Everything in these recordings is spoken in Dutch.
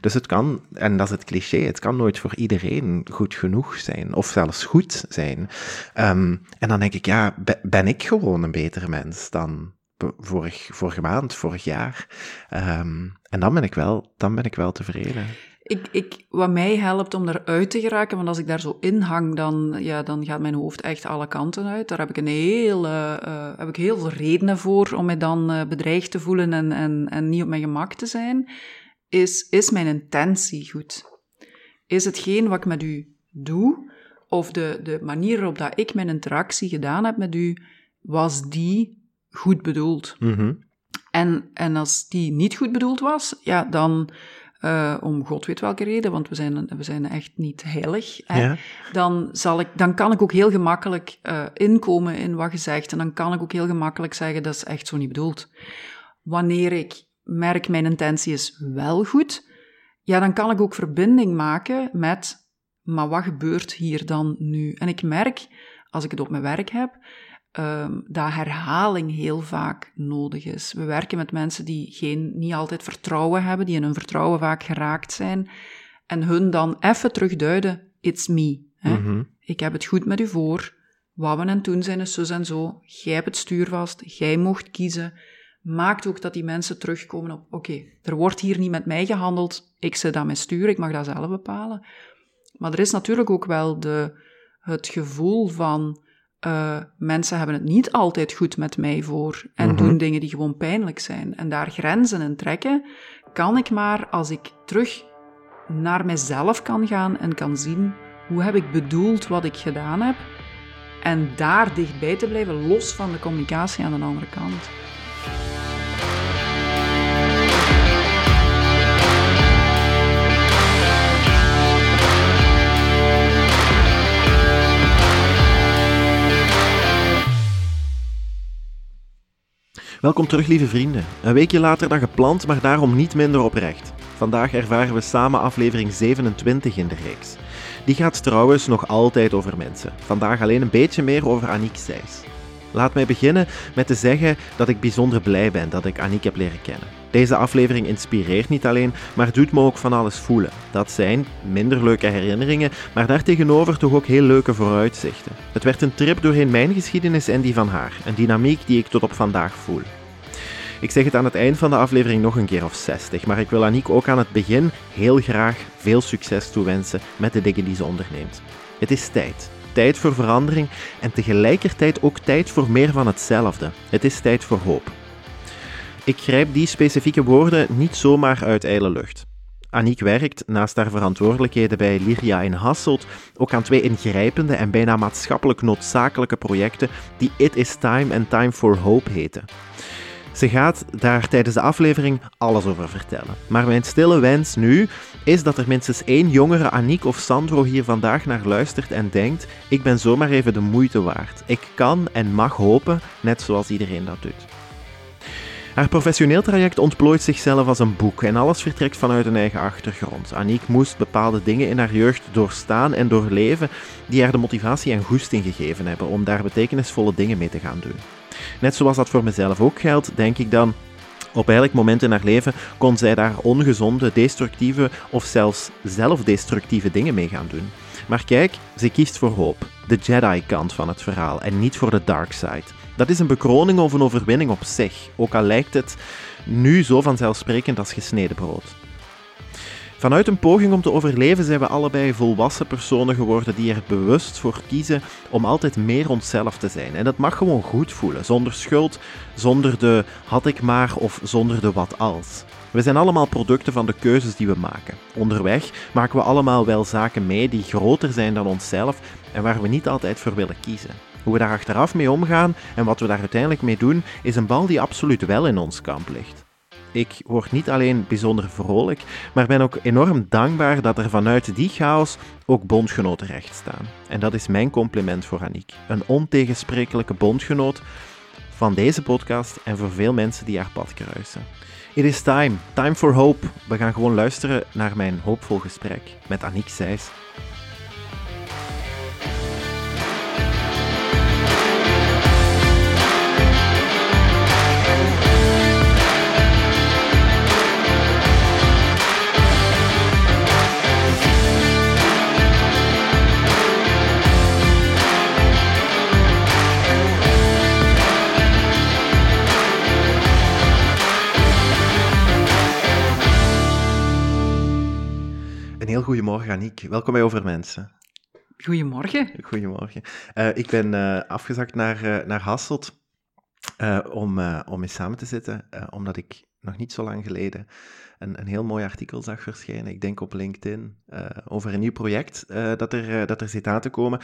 Dus het kan, en dat is het cliché, het kan nooit voor iedereen goed genoeg zijn, of zelfs goed zijn. Ehm, en dan denk ik, ja, ben ik gewoon een betere mens dan vorig, vorige maand, vorig jaar? Ehm, en dan ben ik wel, dan ben ik wel tevreden. Ik, ik, wat mij helpt om eruit te geraken, want als ik daar zo in hang, dan, ja, dan gaat mijn hoofd echt alle kanten uit. Daar heb ik, een heel, uh, heb ik heel veel redenen voor om me dan uh, bedreigd te voelen en, en, en niet op mijn gemak te zijn. Is, is mijn intentie goed? Is hetgeen wat ik met u doe, of de, de manier waarop dat ik mijn interactie gedaan heb met u, was die goed bedoeld? Mm -hmm. en, en als die niet goed bedoeld was, ja, dan uh, om god weet welke reden, want we zijn, we zijn echt niet heilig, hè, ja. dan, zal ik, dan kan ik ook heel gemakkelijk uh, inkomen in wat je zegt. En dan kan ik ook heel gemakkelijk zeggen, dat is echt zo niet bedoeld. Wanneer ik merk, mijn intentie is wel goed, ja, dan kan ik ook verbinding maken met, maar wat gebeurt hier dan nu? En ik merk, als ik het op mijn werk heb, um, dat herhaling heel vaak nodig is. We werken met mensen die geen, niet altijd vertrouwen hebben, die in hun vertrouwen vaak geraakt zijn, en hun dan even terugduiden, it's me. Hè? Mm -hmm. Ik heb het goed met u voor, wat we en toen zijn is zus en zo, jij hebt het stuur vast, jij mocht kiezen, maakt ook dat die mensen terugkomen op, oké, okay, er wordt hier niet met mij gehandeld, ik zit aan mijn stuur, ik mag dat zelf bepalen. Maar er is natuurlijk ook wel de, het gevoel van, uh, mensen hebben het niet altijd goed met mij voor en mm -hmm. doen dingen die gewoon pijnlijk zijn. En daar grenzen in trekken, kan ik maar als ik terug naar mezelf kan gaan en kan zien hoe heb ik bedoeld wat ik gedaan heb. En daar dichtbij te blijven, los van de communicatie aan de andere kant. Welkom terug, lieve vrienden. Een weekje later dan gepland, maar daarom niet minder oprecht. Vandaag ervaren we samen aflevering 27 in de reeks. Die gaat trouwens nog altijd over mensen. Vandaag alleen een beetje meer over Aniek Seys. Laat mij beginnen met te zeggen dat ik bijzonder blij ben dat ik Aniek heb leren kennen. Deze aflevering inspireert niet alleen, maar doet me ook van alles voelen. Dat zijn minder leuke herinneringen, maar daartegenover toch ook heel leuke vooruitzichten. Het werd een trip doorheen mijn geschiedenis en die van haar, een dynamiek die ik tot op vandaag voel. Ik zeg het aan het eind van de aflevering nog een keer of 60, maar ik wil Aniek ook aan het begin heel graag veel succes toewensen met de dingen die ze onderneemt. Het is tijd. Tijd voor verandering en tegelijkertijd ook tijd voor meer van hetzelfde. Het is tijd voor hoop. Ik grijp die specifieke woorden niet zomaar uit ijle lucht. Aniek werkt, naast haar verantwoordelijkheden bij Lyria in Hasselt, ook aan twee ingrijpende en bijna maatschappelijk noodzakelijke projecten die It Is Time en Time for Hope heten. Ze gaat daar tijdens de aflevering alles over vertellen. Maar mijn stille wens nu is dat er minstens één jongere Aniek of Sandro hier vandaag naar luistert en denkt: ik ben zomaar even de moeite waard. Ik kan en mag hopen, net zoals iedereen dat doet. Haar professioneel traject ontplooit zichzelf als een boek en alles vertrekt vanuit een eigen achtergrond. Aniek moest bepaalde dingen in haar jeugd doorstaan en doorleven die haar de motivatie en goesting gegeven hebben om daar betekenisvolle dingen mee te gaan doen. Net zoals dat voor mezelf ook geldt, denk ik dan, op elk moment in haar leven kon zij daar ongezonde, destructieve of zelfs zelfdestructieve dingen mee gaan doen. Maar kijk, ze kiest voor hoop, de Jedi-kant van het verhaal en niet voor de dark side. Dat is een bekroning of een overwinning op zich, ook al lijkt het nu zo vanzelfsprekend als gesneden brood. Vanuit een poging om te overleven zijn we allebei volwassen personen geworden die er bewust voor kiezen om altijd meer onszelf te zijn. En dat mag gewoon goed voelen, zonder schuld, zonder de had ik maar of zonder de wat als. We zijn allemaal producten van de keuzes die we maken. Onderweg maken we allemaal wel zaken mee die groter zijn dan onszelf en waar we niet altijd voor willen kiezen. Hoe we daar achteraf mee omgaan en wat we daar uiteindelijk mee doen, is een bal die absoluut wel in ons kamp ligt. Ik word niet alleen bijzonder vrolijk, maar ben ook enorm dankbaar dat er vanuit die chaos ook bondgenoten recht staan. En dat is mijn compliment voor Aniek. Een ontegensprekelijke bondgenoot van deze podcast en voor veel mensen die haar pad kruisen. It is time, time for hope. We gaan gewoon luisteren naar mijn hoopvol gesprek met Aniek Seys. Heel goedemorgen, Aniek. Welkom bij Over Mensen. Goedemorgen. Goedemorgen. Uh, ik ben uh, afgezakt naar, uh, naar Hasselt om, om eens samen te zitten, omdat ik nog niet zo lang geleden een, een heel mooi artikel zag verschijnen, ik denk op LinkedIn, uh, over een nieuw project uh, dat, er, uh, dat er zit aan te komen.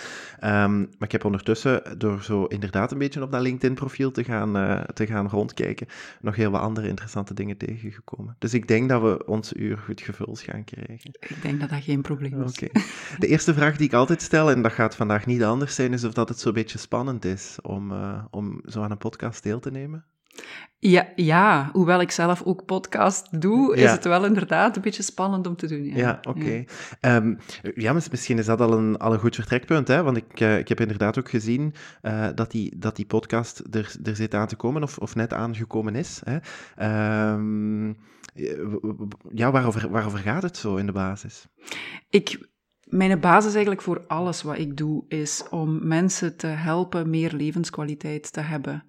Um, maar ik heb ondertussen, door zo inderdaad een beetje op dat LinkedIn-profiel te, gaan te gaan rondkijken, nog heel wat andere interessante dingen tegengekomen. Dus ik denk dat we ons uur goed gevuld gaan krijgen. Ik denk dat dat geen probleem is. Okay. De eerste vraag die ik altijd stel, en dat gaat vandaag niet anders zijn, is of dat het zo'n beetje spannend is om, om zo aan een podcast deel te nemen. Ja, ja, hoewel ik zelf ook podcast doe, is het wel inderdaad een beetje spannend om te doen. Ja, ja oké. Okay. Ja. Um, ja, misschien is dat al een, al een goed vertrekpunt, hè? want ik, uh, ik heb inderdaad ook gezien uh, dat, die, dat die podcast er, er zit aan te komen, of, of net aangekomen is. Hè? Um, ja, waarover, waarover gaat het zo in de basis? Ik mijn basis eigenlijk voor alles wat ik doe is om mensen te helpen meer levenskwaliteit te hebben.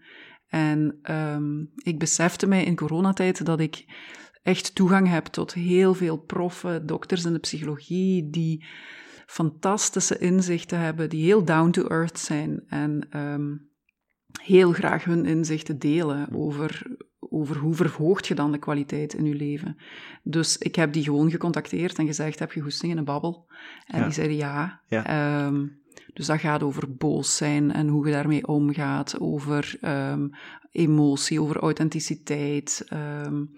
En um, ik besefte mij in coronatijd dat ik echt toegang heb tot heel veel proffen, dokters in de psychologie, die fantastische inzichten hebben, die heel down to earth zijn en um, heel graag hun inzichten delen over, over hoe verhoogt je dan de kwaliteit in je leven. Dus ik heb die gewoon gecontacteerd en gezegd, heb je goesting in een babbel? En die zeiden ja. ja. Um, dus dat gaat over boos zijn en hoe je daarmee omgaat, over um, emotie, over authenticiteit, um,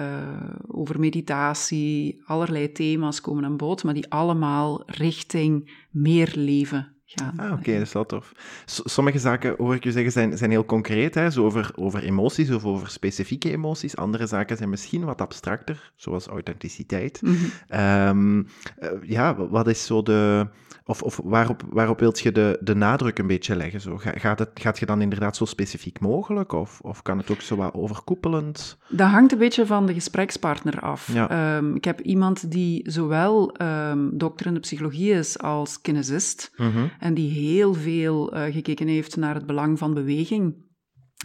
uh, over meditatie. Allerlei thema's komen aan bod, maar die allemaal richting meer leven gaan. Ah, oké, dat is wel tof. sommige zaken, hoor ik je zeggen, zijn, zijn heel concreet, hè, zo over, over emoties of over specifieke emoties. Andere zaken zijn misschien wat abstracter, zoals authenticiteit. Mm -hmm. um, uh, ja, wat is zo de of, of waarop, waarop wilt je de, de nadruk een beetje leggen? Zo? Gaat, het, gaat je dan inderdaad zo specifiek mogelijk? Of, of kan het ook zo wat overkoepelend? Dat hangt een beetje van de gesprekspartner af. Ja. Um, ik heb iemand die zowel um, dokter in de psychologie is als kinesist. Mm -hmm. En die heel veel uh, gekeken heeft naar het belang van beweging.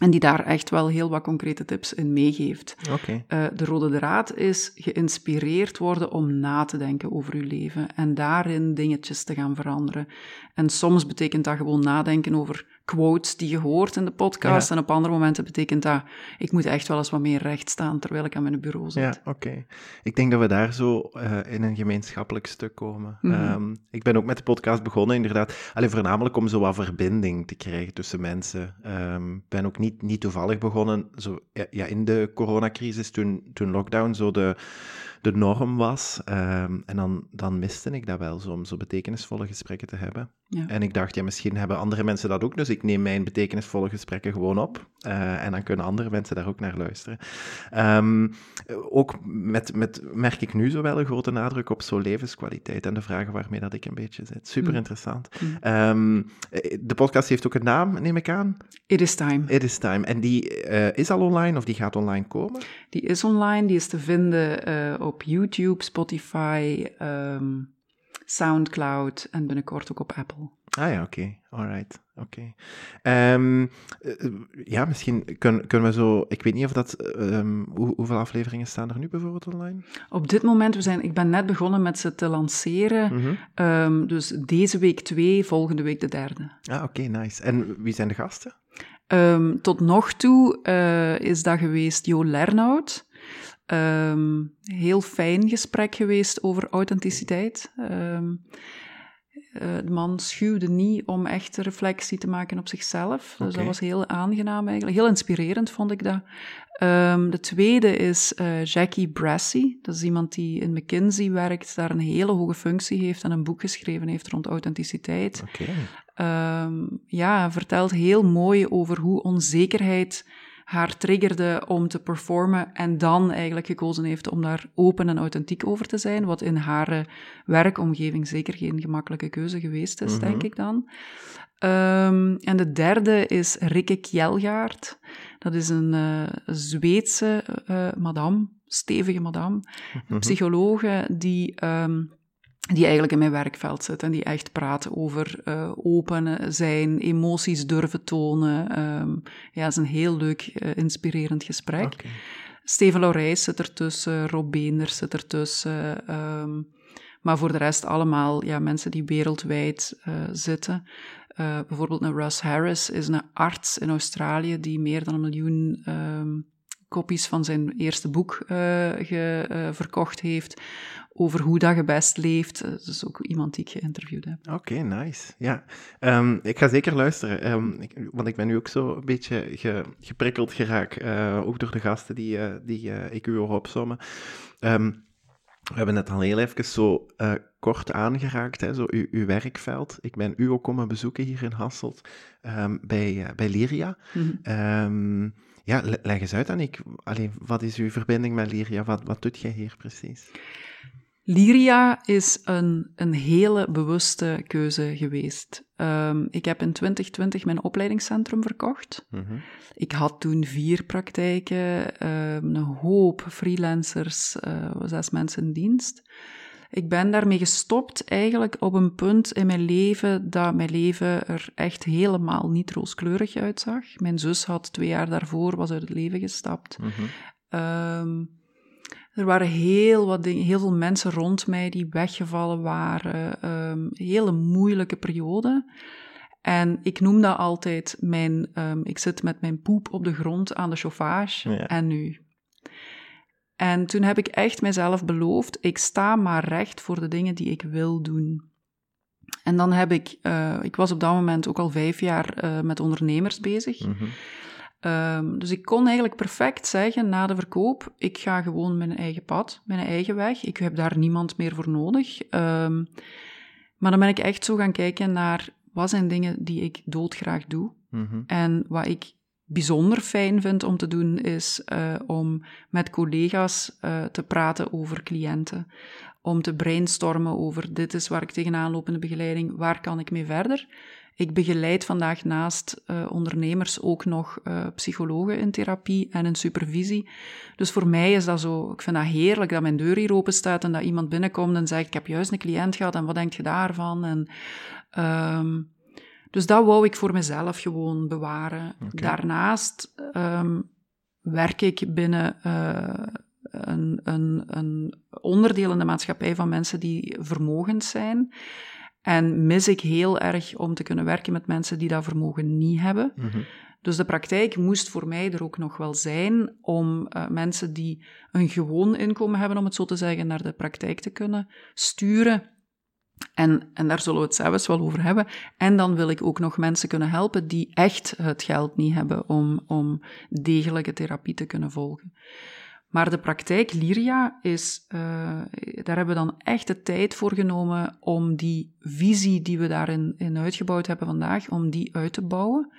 En die daar echt wel heel wat concrete tips in meegeeft. Okay. Uh, de rode draad is geïnspireerd worden om na te denken over je leven en daarin dingetjes te gaan veranderen. En soms betekent dat gewoon nadenken over quotes die je hoort in de podcast. En op andere momenten betekent dat, ik moet echt wel eens wat meer recht staan terwijl ik aan mijn bureau zit. Ja, oké. Ik denk dat we daar zo uh, in een gemeenschappelijk stuk komen. Mm -hmm. um, ik ben ook met de podcast begonnen, inderdaad. Alleen voornamelijk om zo wat verbinding te krijgen tussen mensen. Ik um, ben ook niet, niet toevallig begonnen, zo, ja, ja, in de coronacrisis, toen, toen lockdown zo de de norm was. Um, en dan, dan miste ik dat wel, zo, om zo betekenisvolle gesprekken te hebben. Ja. En ik dacht, ja, misschien hebben andere mensen dat ook, dus ik neem mijn betekenisvolle gesprekken gewoon op. Uh, en dan kunnen andere mensen daar ook naar luisteren. Um, ook met, met, merk ik nu zo wel een grote nadruk op zo levenskwaliteit en de vragen waarmee dat ik een beetje zit. Super mm. interessant. Mm. Um, de podcast heeft ook een naam, neem ik aan. It is Time. It is Time. En die uh, is al online of die gaat online komen? Die is online, die is te vinden uh, op YouTube, Spotify, um, Soundcloud en binnenkort ook op Apple. Ah ja, oké. Okay. Alright. Oké. Okay. Um, uh, ja, misschien kunnen, kunnen we zo... Ik weet niet of dat... Um, hoe, hoeveel afleveringen staan er nu bijvoorbeeld online? Op dit moment, we zijn, ik ben net begonnen met ze te lanceren. Mm -hmm. um, dus deze week twee, volgende week de derde. Ah, oké, okay, nice. En wie zijn de gasten? tot nog toe uh, is dat geweest Jo Lernout. Um, heel fijn gesprek geweest over authenticiteit. Um, uh, de man schuwde niet om echt reflectie te maken op zichzelf. Dus dat was heel aangenaam eigenlijk. Heel inspirerend vond ik dat. Um, de tweede is uh, Jackie Brassey. Dat is iemand die in McKinsey werkt, daar een hele hoge functie heeft en een boek geschreven heeft rond authenticiteit. Okay. Um, ja, vertelt heel mooi over hoe onzekerheid haar triggerde om te performen en dan eigenlijk gekozen heeft om daar open en authentiek over te zijn, wat in haar werkomgeving zeker geen gemakkelijke keuze geweest is, mm -hmm. denk ik dan. Um, en de derde is Rikke Kjelgaard. Dat is een uh, Zweedse uh, madame, stevige madame, mm -hmm. psychologe die... Um, die eigenlijk in mijn werkveld zit en die echt praat over uh, open zijn, emoties durven tonen. Um, ja, het is een heel leuk, uh, inspirerend gesprek. Okay. Steven Laurijs zit ertussen, Rob Beenders zit ertussen. Um, Maar voor de rest allemaal ja, mensen die wereldwijd zitten. bijvoorbeeld een Russ Harris is een arts in Australië die meer dan een miljoen um, kopies van zijn eerste boek ge, verkocht heeft over hoe dat je best leeft. Dat is ook iemand die ik geïnterviewd heb. Oké, nice. Ja, um, ik ga zeker luisteren, um, ik, want ik ben nu ook zo een beetje ge, geprikkeld geraakt, uh, ook door de gasten die, uh, die uh, ik u hoor opzommen. Um, we hebben net al heel even zo kort aangeraakt, hè, zo uw, uw, werkveld. Ik ben u ook komen bezoeken hier in Hasselt bij, bij Lyria. Mm ja, leg eens uit, Annick. Allee, wat is uw verbinding met Lyria? Wat, wat doet jij hier precies? Lyria is een, een hele bewuste keuze geweest. Um, ik heb in 2020 mijn opleidingscentrum verkocht. Mm -hmm. Ik had toen vier praktijken, um, een hoop freelancers, uh, zes mensen in dienst. Ik ben daarmee gestopt eigenlijk op een punt in mijn leven dat mijn leven er echt helemaal niet rooskleurig uitzag. Mijn zus had twee jaar daarvoor, was uit het leven gestapt. Mm -hmm. um, er waren heel, wat dingen, heel veel mensen rond mij die weggevallen waren. Um, hele moeilijke periode. En ik noem dat altijd mijn... Um, ik zit met mijn poep op de grond aan de chauffage. En nu? En toen heb ik echt mezelf beloofd, ik sta maar recht voor de dingen die ik wil doen. En dan heb ik... Uh, ik was op dat moment ook al vijf jaar uh, met ondernemers bezig. Mm -hmm. Um, dus ik kon eigenlijk perfect zeggen na de verkoop: ik ga gewoon mijn eigen pad, mijn eigen weg. Ik heb daar niemand meer voor nodig. Um, maar dan ben ik echt zo gaan kijken naar wat zijn dingen die ik doodgraag doe. Mm -hmm. En wat ik bijzonder fijn vind om te doen, is uh, om met collega's uh, te praten over cliënten. Om te brainstormen over dit is waar ik tegenaan loop in de begeleiding, waar kan ik mee verder? Ik begeleid vandaag naast uh, ondernemers ook nog uh, psychologen in therapie en in supervisie. Dus voor mij is dat zo, ik vind dat heerlijk dat mijn deur hier open staat en dat iemand binnenkomt en zegt, ik heb juist een cliënt gehad en wat denk je daarvan? En, um, dus dat wou ik voor mezelf gewoon bewaren. Okay. Daarnaast um, werk ik binnen uh, een, een, een onderdeel in de maatschappij van mensen die vermogend zijn. En mis ik heel erg om te kunnen werken met mensen die dat vermogen niet hebben. Mm -hmm. Dus de praktijk moest voor mij er ook nog wel zijn om uh, mensen die een gewoon inkomen hebben, om het zo te zeggen, naar de praktijk te kunnen sturen. En, en daar zullen we het zelfs wel over hebben. En dan wil ik ook nog mensen kunnen helpen die echt het geld niet hebben om, om degelijke therapie te kunnen volgen. Maar de praktijk Lyria is, uh, daar hebben we dan echt de tijd voor genomen om die visie die we daarin in uitgebouwd hebben vandaag, om die uit te bouwen.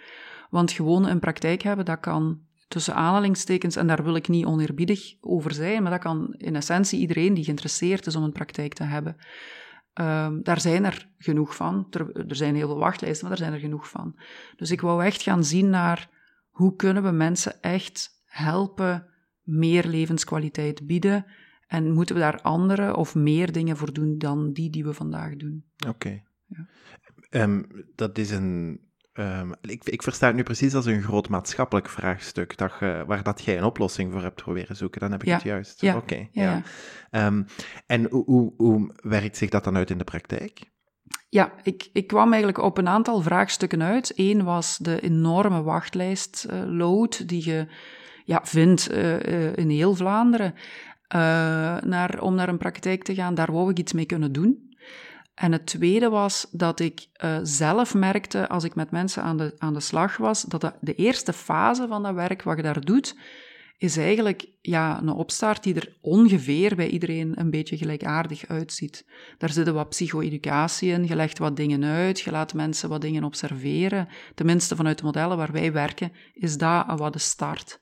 Want gewoon een praktijk hebben, dat kan tussen aanhalingstekens, en daar wil ik niet oneerbiedig over zijn, maar dat kan in essentie iedereen die geïnteresseerd is om een praktijk te hebben. Um, daar zijn er genoeg van. Er, zijn heel veel wachtlijsten, maar er zijn er genoeg van. Dus ik wou echt gaan zien naar hoe kunnen we mensen echt helpen meer levenskwaliteit bieden? En moeten we daar andere of meer dingen voor doen dan die die we vandaag doen? Oké. Okay. Ja. Um, dat is een. Um, ik, ik, versta het nu precies als een groot maatschappelijk vraagstuk, dat je, waar dat jij een oplossing voor hebt proberen zoeken. Dan heb ik ja. het juist. Ja. Oké. ja. ja. Um, en hoe, hoe, hoe werkt zich dat dan uit in de praktijk? Ja, ik, ik kwam eigenlijk op een aantal vraagstukken uit. Eén was de enorme wachtlijstload uh, die je ja, vindt uh, in heel Vlaanderen. Uh, naar, om naar een praktijk te gaan, daar wou ik iets mee kunnen doen. En het tweede was dat ik zelf merkte, als ik met mensen aan de, aan de slag was, dat de, de eerste fase van dat werk, wat je daar doet, is eigenlijk ja, een opstart die er ongeveer bij iedereen een beetje gelijkaardig uitziet. Daar zitten wat psycho-educatie in, je legt wat dingen uit, je laat mensen wat dingen observeren. Tenminste, vanuit de modellen waar wij werken, is dat wat de start.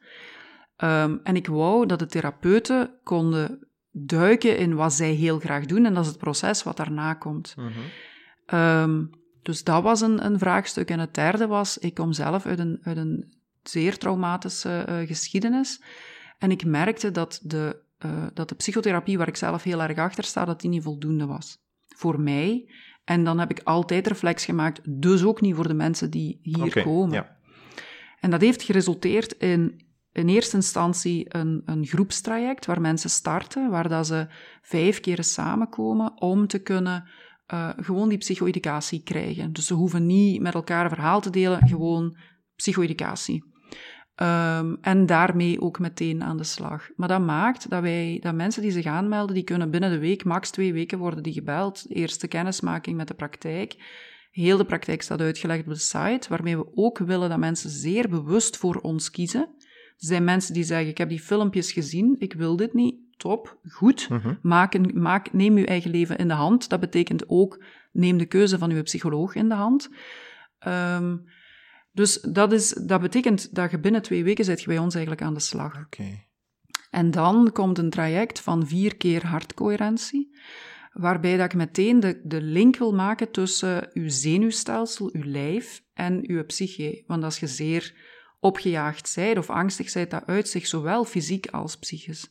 Um, en ik wou dat de therapeuten konden duiken in wat zij heel graag doen, en dat is het proces wat daarna komt. Mm -hmm. um, dus dat was een, een, vraagstuk. En het derde was, ik kom zelf uit een, uit een zeer traumatische uh, geschiedenis. En ik merkte dat de, uh, dat de psychotherapie, waar ik zelf heel erg achter sta, dat die niet voldoende was. Voor mij. En dan heb ik altijd reflex gemaakt, dus ook niet voor de mensen die hier okay, komen. Ja. En dat heeft geresulteerd in in eerste instantie een, een groepstraject waar mensen starten, waar dat ze vijf keer samenkomen om te kunnen uh, gewoon die psycho-educatie krijgen. Dus ze hoeven niet met elkaar verhaal te delen, gewoon psycho-educatie. Um, en daarmee ook meteen aan de slag. Maar dat maakt dat wij, dat mensen die zich aanmelden, die kunnen binnen de week, max twee weken worden die gebeld. Eerste kennismaking met de praktijk. Heel de praktijk staat uitgelegd op de site, waarmee we ook willen dat mensen zeer bewust voor ons kiezen. Er zijn mensen die zeggen, ik heb die filmpjes gezien, ik wil dit niet. Top, goed. Mhm. maak een, maak, neem uw eigen leven in de hand. Dat betekent ook, neem de keuze van uw psycholoog in de hand. Um, dus dat, is, dat betekent dat je binnen twee weken zit je bij ons eigenlijk aan de slag. Oké. En dan komt een traject van vier keer hartcoherentie, waarbij dat ik meteen de, de link wil maken tussen uw zenuwstelsel, uw lijf en uw psyche. Want als je zeer opgejaagd zijt of angstig zijt, dat uit zich zowel fysiek als psychisch.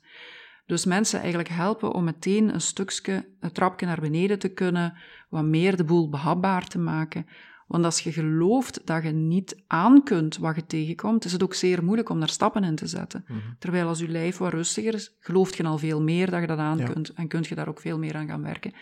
Dus mensen eigenlijk helpen om meteen een stukje, een trapje naar beneden te kunnen, wat meer de boel behapbaar te maken, want als je gelooft dat je niet aan kunt wat je tegenkomt, is het ook zeer moeilijk om daar stappen in te zetten. Mhm. Terwijl als je lijf wat rustiger is, gelooft je al veel meer dat je dat aan kunt en kunt je daar ook veel meer aan gaan werken.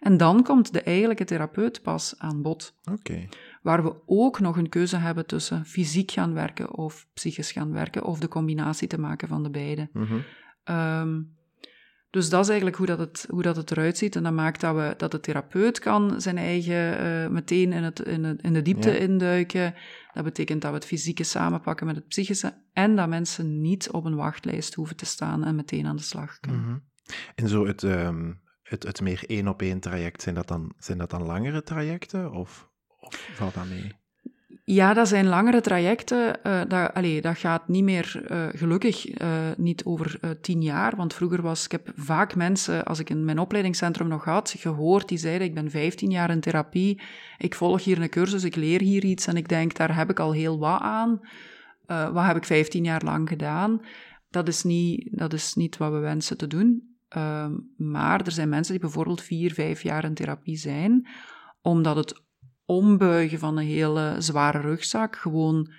En dan komt de eigenlijke therapeut pas aan bod. Okay. Waar we ook nog een keuze hebben tussen fysiek gaan werken of psychisch gaan werken, of de combinatie te maken van de beide. Mm dus dat is eigenlijk hoe dat het, hoe dat het eruit ziet. En dat maakt dat, we, dat de therapeut kan zijn eigen uh, meteen in, het, in, het, in de diepte induiken. Dat betekent dat we het fysieke samenpakken met het psychische. En dat mensen niet op een wachtlijst hoeven te staan en meteen aan de slag kunnen. Mm En zo het, um, het, het meer één op één traject, zijn dat dan, zijn dat dan langere trajecten? Of, valt dat mee? Ja, dat zijn langere trajecten. Uh, dat, dat gaat niet meer, uh, gelukkig, uh, niet over tien jaar. Want vroeger was, ik heb vaak mensen, als ik in mijn opleidingscentrum nog had, gehoord, die zeiden, ik ben vijftien jaar in therapie, ik volg hier een cursus, ik leer hier iets en ik denk, daar heb ik al heel wat aan. wat heb ik vijftien jaar lang gedaan? Dat is niet, dat is niet wat we wensen te doen. Ehm, maar er zijn mensen die bijvoorbeeld vier, vijf jaar in therapie zijn, omdat het ombuigen van een hele zware rugzak gewoon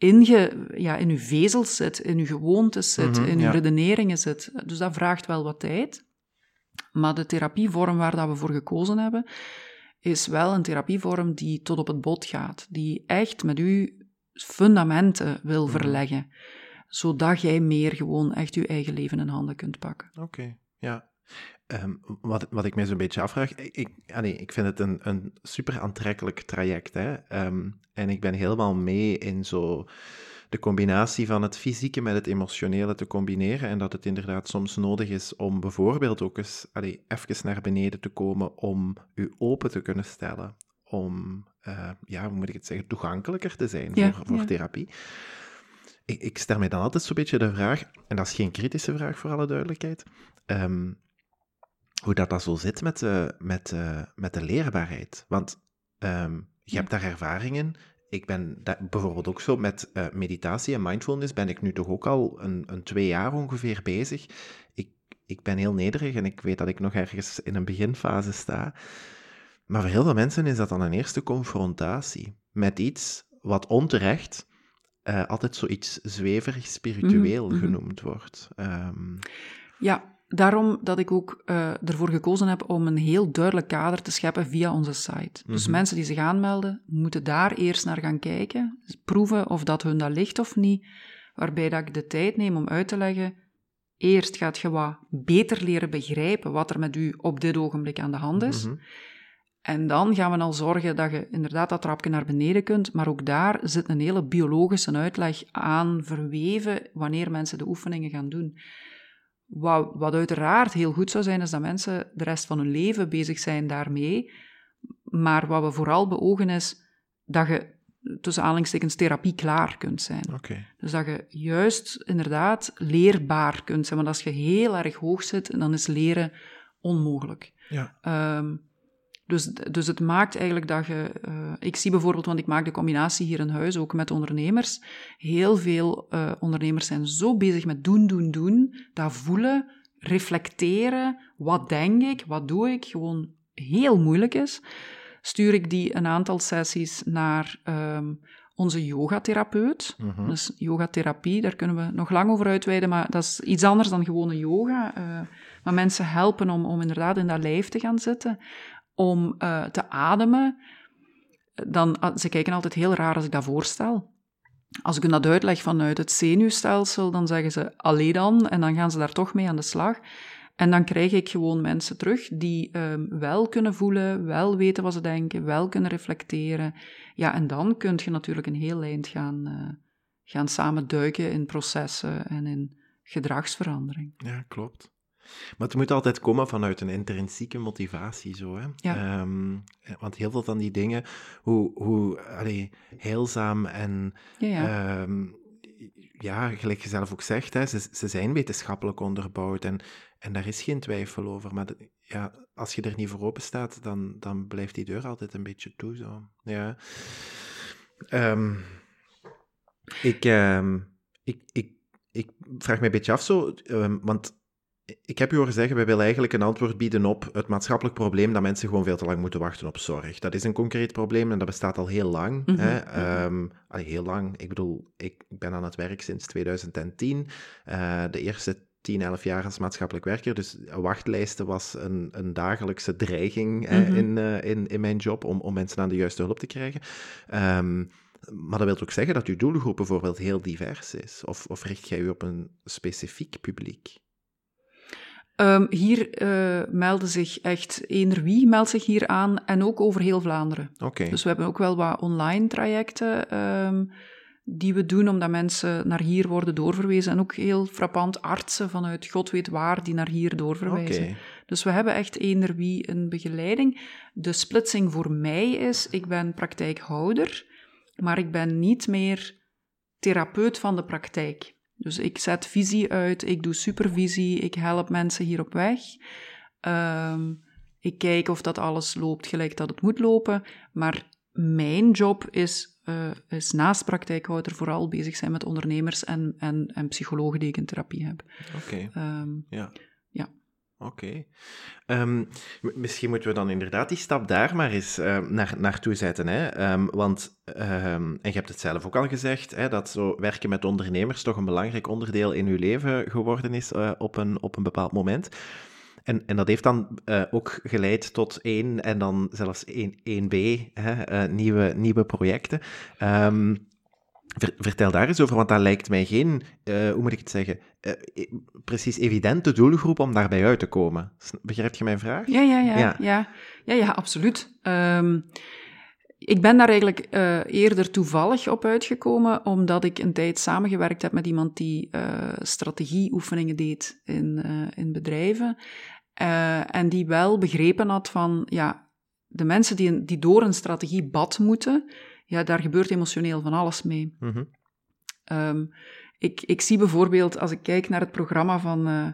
in, je, ja, in uw vezels zit, in uw gewoontes zit, mhm, in uw redeneringen zit. Dus dat vraagt wel wat tijd. Maar de therapievorm waar dat we voor gekozen hebben, is wel een therapievorm die tot op het bot gaat. Die echt met u fundamenten wil mhm. verleggen. Zodat jij meer gewoon echt je eigen leven in handen kunt pakken. Oké, ja. Ehm, wat, wat ik mij zo'n beetje afvraag, ik, nee, ik vind het een, een super aantrekkelijk traject. Hè? Ehm, en ik ben helemaal mee in zo de combinatie van het fysieke met het emotionele te combineren. En dat het inderdaad soms nodig is om bijvoorbeeld ook eens allee, even naar beneden te komen om u open te kunnen stellen. Om, uh, ja, hoe moet ik het zeggen, toegankelijker te zijn voor, voor therapie. Ik, ik, stel mij dan altijd zo'n beetje de vraag, en dat is geen kritische vraag voor alle duidelijkheid. Um, hoe dat, dat zo zit met de, met, met de leerbaarheid. Want um, je hebt daar ervaringen. Ik ben bijvoorbeeld ook zo met uh, meditatie en mindfulness ben ik nu toch ook al een, een twee jaar ongeveer bezig. Ik, ik ben heel nederig en ik weet dat ik nog ergens in een beginfase sta. Maar voor heel veel mensen is dat dan een eerste confrontatie met iets wat onterecht uh, altijd zoiets zweverig spiritueel mm -hmm. genoemd wordt. Um, ja, daarom dat ik ook uh, ervoor gekozen heb om een heel duidelijk kader te scheppen via onze site. Dus mhm. mensen die zich aanmelden, moeten daar eerst naar gaan kijken, dus proeven of dat hun dat ligt of niet, waarbij dat ik de tijd neem om uit te leggen, eerst gaat je wat beter leren begrijpen wat er met u op dit ogenblik aan de hand is. Mhm. En dan gaan we al zorgen dat je inderdaad dat trapje naar beneden kunt, maar ook daar zit een hele biologische uitleg aan verweven wanneer mensen de oefeningen gaan doen. Wat, wat uiteraard heel goed zou zijn, is dat mensen de rest van hun leven bezig zijn daarmee. Maar wat we vooral beogen is dat je tussen aanhalingstekens therapie klaar kunt zijn. Dus dat je juist inderdaad leerbaar kunt zijn. Want als je heel erg hoog zit, dan is leren onmogelijk. Ja. Ehm, dus, dus het maakt eigenlijk dat je... Uh, ik zie bijvoorbeeld, want ik maak de combinatie hier in huis ook met ondernemers. Heel veel uh, ondernemers zijn zo bezig met doen, doen, doen. Dat voelen, reflecteren. Wat denk ik? Wat doe ik? Gewoon heel moeilijk is. Stuur ik die een aantal sessies naar um, onze yogatherapeut. Mm Dus yogatherapie, daar kunnen we nog lang over uitweiden, maar dat is iets anders dan gewone yoga. Uh, maar mensen helpen om, om inderdaad in dat lijf te gaan zitten, om uh, te ademen. Dan, ah, ze kijken altijd heel raar als ik dat voorstel. Als ik hun dat uitleg vanuit het zenuwstelsel, dan zeggen ze alleen dan, en dan gaan ze daar toch mee aan de slag. En dan krijg ik gewoon mensen terug die um, wel kunnen voelen, wel weten wat ze denken, wel kunnen reflecteren. Ja, en dan kun je natuurlijk een heel eind gaan, uh, gaan samen duiken in processen en in gedragsverandering. Ja, klopt. Maar het moet altijd komen vanuit een intrinsieke motivatie, zo. Hè? Ja. Um, want heel veel van die dingen, hoe, hoe allee, heelzaam en ja, ja. Um, ja, gelijk je zelf ook zegt, hè, ze, ze zijn wetenschappelijk onderbouwd en, en daar is geen twijfel over. Maar ja, als je er niet voor open staat, dan, dan blijft die deur altijd een beetje toe. Zo. Ja. Um, ik, um, ik, ik, ik vraag me een beetje af zo, um, want ik heb u horen zeggen, wij willen eigenlijk een antwoord bieden op het maatschappelijk probleem dat mensen gewoon veel te lang moeten wachten op zorg. Dat is een concreet probleem en dat bestaat al heel lang. Mm hè? Um, heel lang. Ik bedoel, ik ben aan het werk sinds 2010. Uh, eh, de eerste 10, 11 jaar als maatschappelijk werker. Dus wachtlijsten was een, een dagelijkse dreiging mm -hmm. in, uh, in, in mijn job om, om mensen aan de juiste hulp te krijgen. Um, maar dat wil ook zeggen dat uw doelgroep bijvoorbeeld heel divers is. Of, of richt jij u op een specifiek publiek? Um, hier uh, melden zich echt eender wie meldt zich hier aan en ook over heel Vlaanderen. Oké. Dus we hebben ook wel wat online trajecten um, die we doen omdat mensen naar hier worden doorverwezen en ook heel frappant artsen vanuit god weet waar die naar hier doorverwijzen. Okay. Dus we hebben echt eender wie een begeleiding. De splitsing voor mij is, ik ben praktijkhouder, maar ik ben niet meer therapeut van de praktijk. Dus ik zet visie uit, ik doe supervisie, ik help mensen hier op weg. Um, ik kijk of dat alles loopt gelijk dat het moet lopen. Maar mijn job is, uh, is naast praktijkhouder vooral bezig zijn met ondernemers en, en, en psychologen die ik in therapie heb. Oké. Okay. Um, ja. Oké. Um, misschien moeten we dan inderdaad die stap daar maar eens uh, naar, naartoe zetten. Hè? Um, want, um, en je hebt het zelf ook al gezegd, hè, dat zo werken met ondernemers toch een belangrijk onderdeel in uw leven geworden is uh, op, een, op een bepaald moment. En, en dat heeft dan uh, ook geleid tot één en dan zelfs één, 1B, hè, nieuwe, nieuwe projecten. Vertel daar eens over, want dat lijkt mij geen, hoe moet ik het zeggen, uh, precies evidente doelgroep om daarbij uit te komen. Begrijp je mijn vraag? Ja, ja, ja. Ja, ja. ja, ja absoluut. Um, ik ben daar eigenlijk uh, eerder toevallig op uitgekomen, omdat ik een tijd samengewerkt heb met iemand die strategieoefeningen deed in, in bedrijven. en die wel begrepen had van, ja, de mensen die, die door een strategiebad moeten, ja, daar gebeurt emotioneel van alles mee. Mm -hmm. um, ik, ik zie bijvoorbeeld, als ik kijk naar het programma van uh,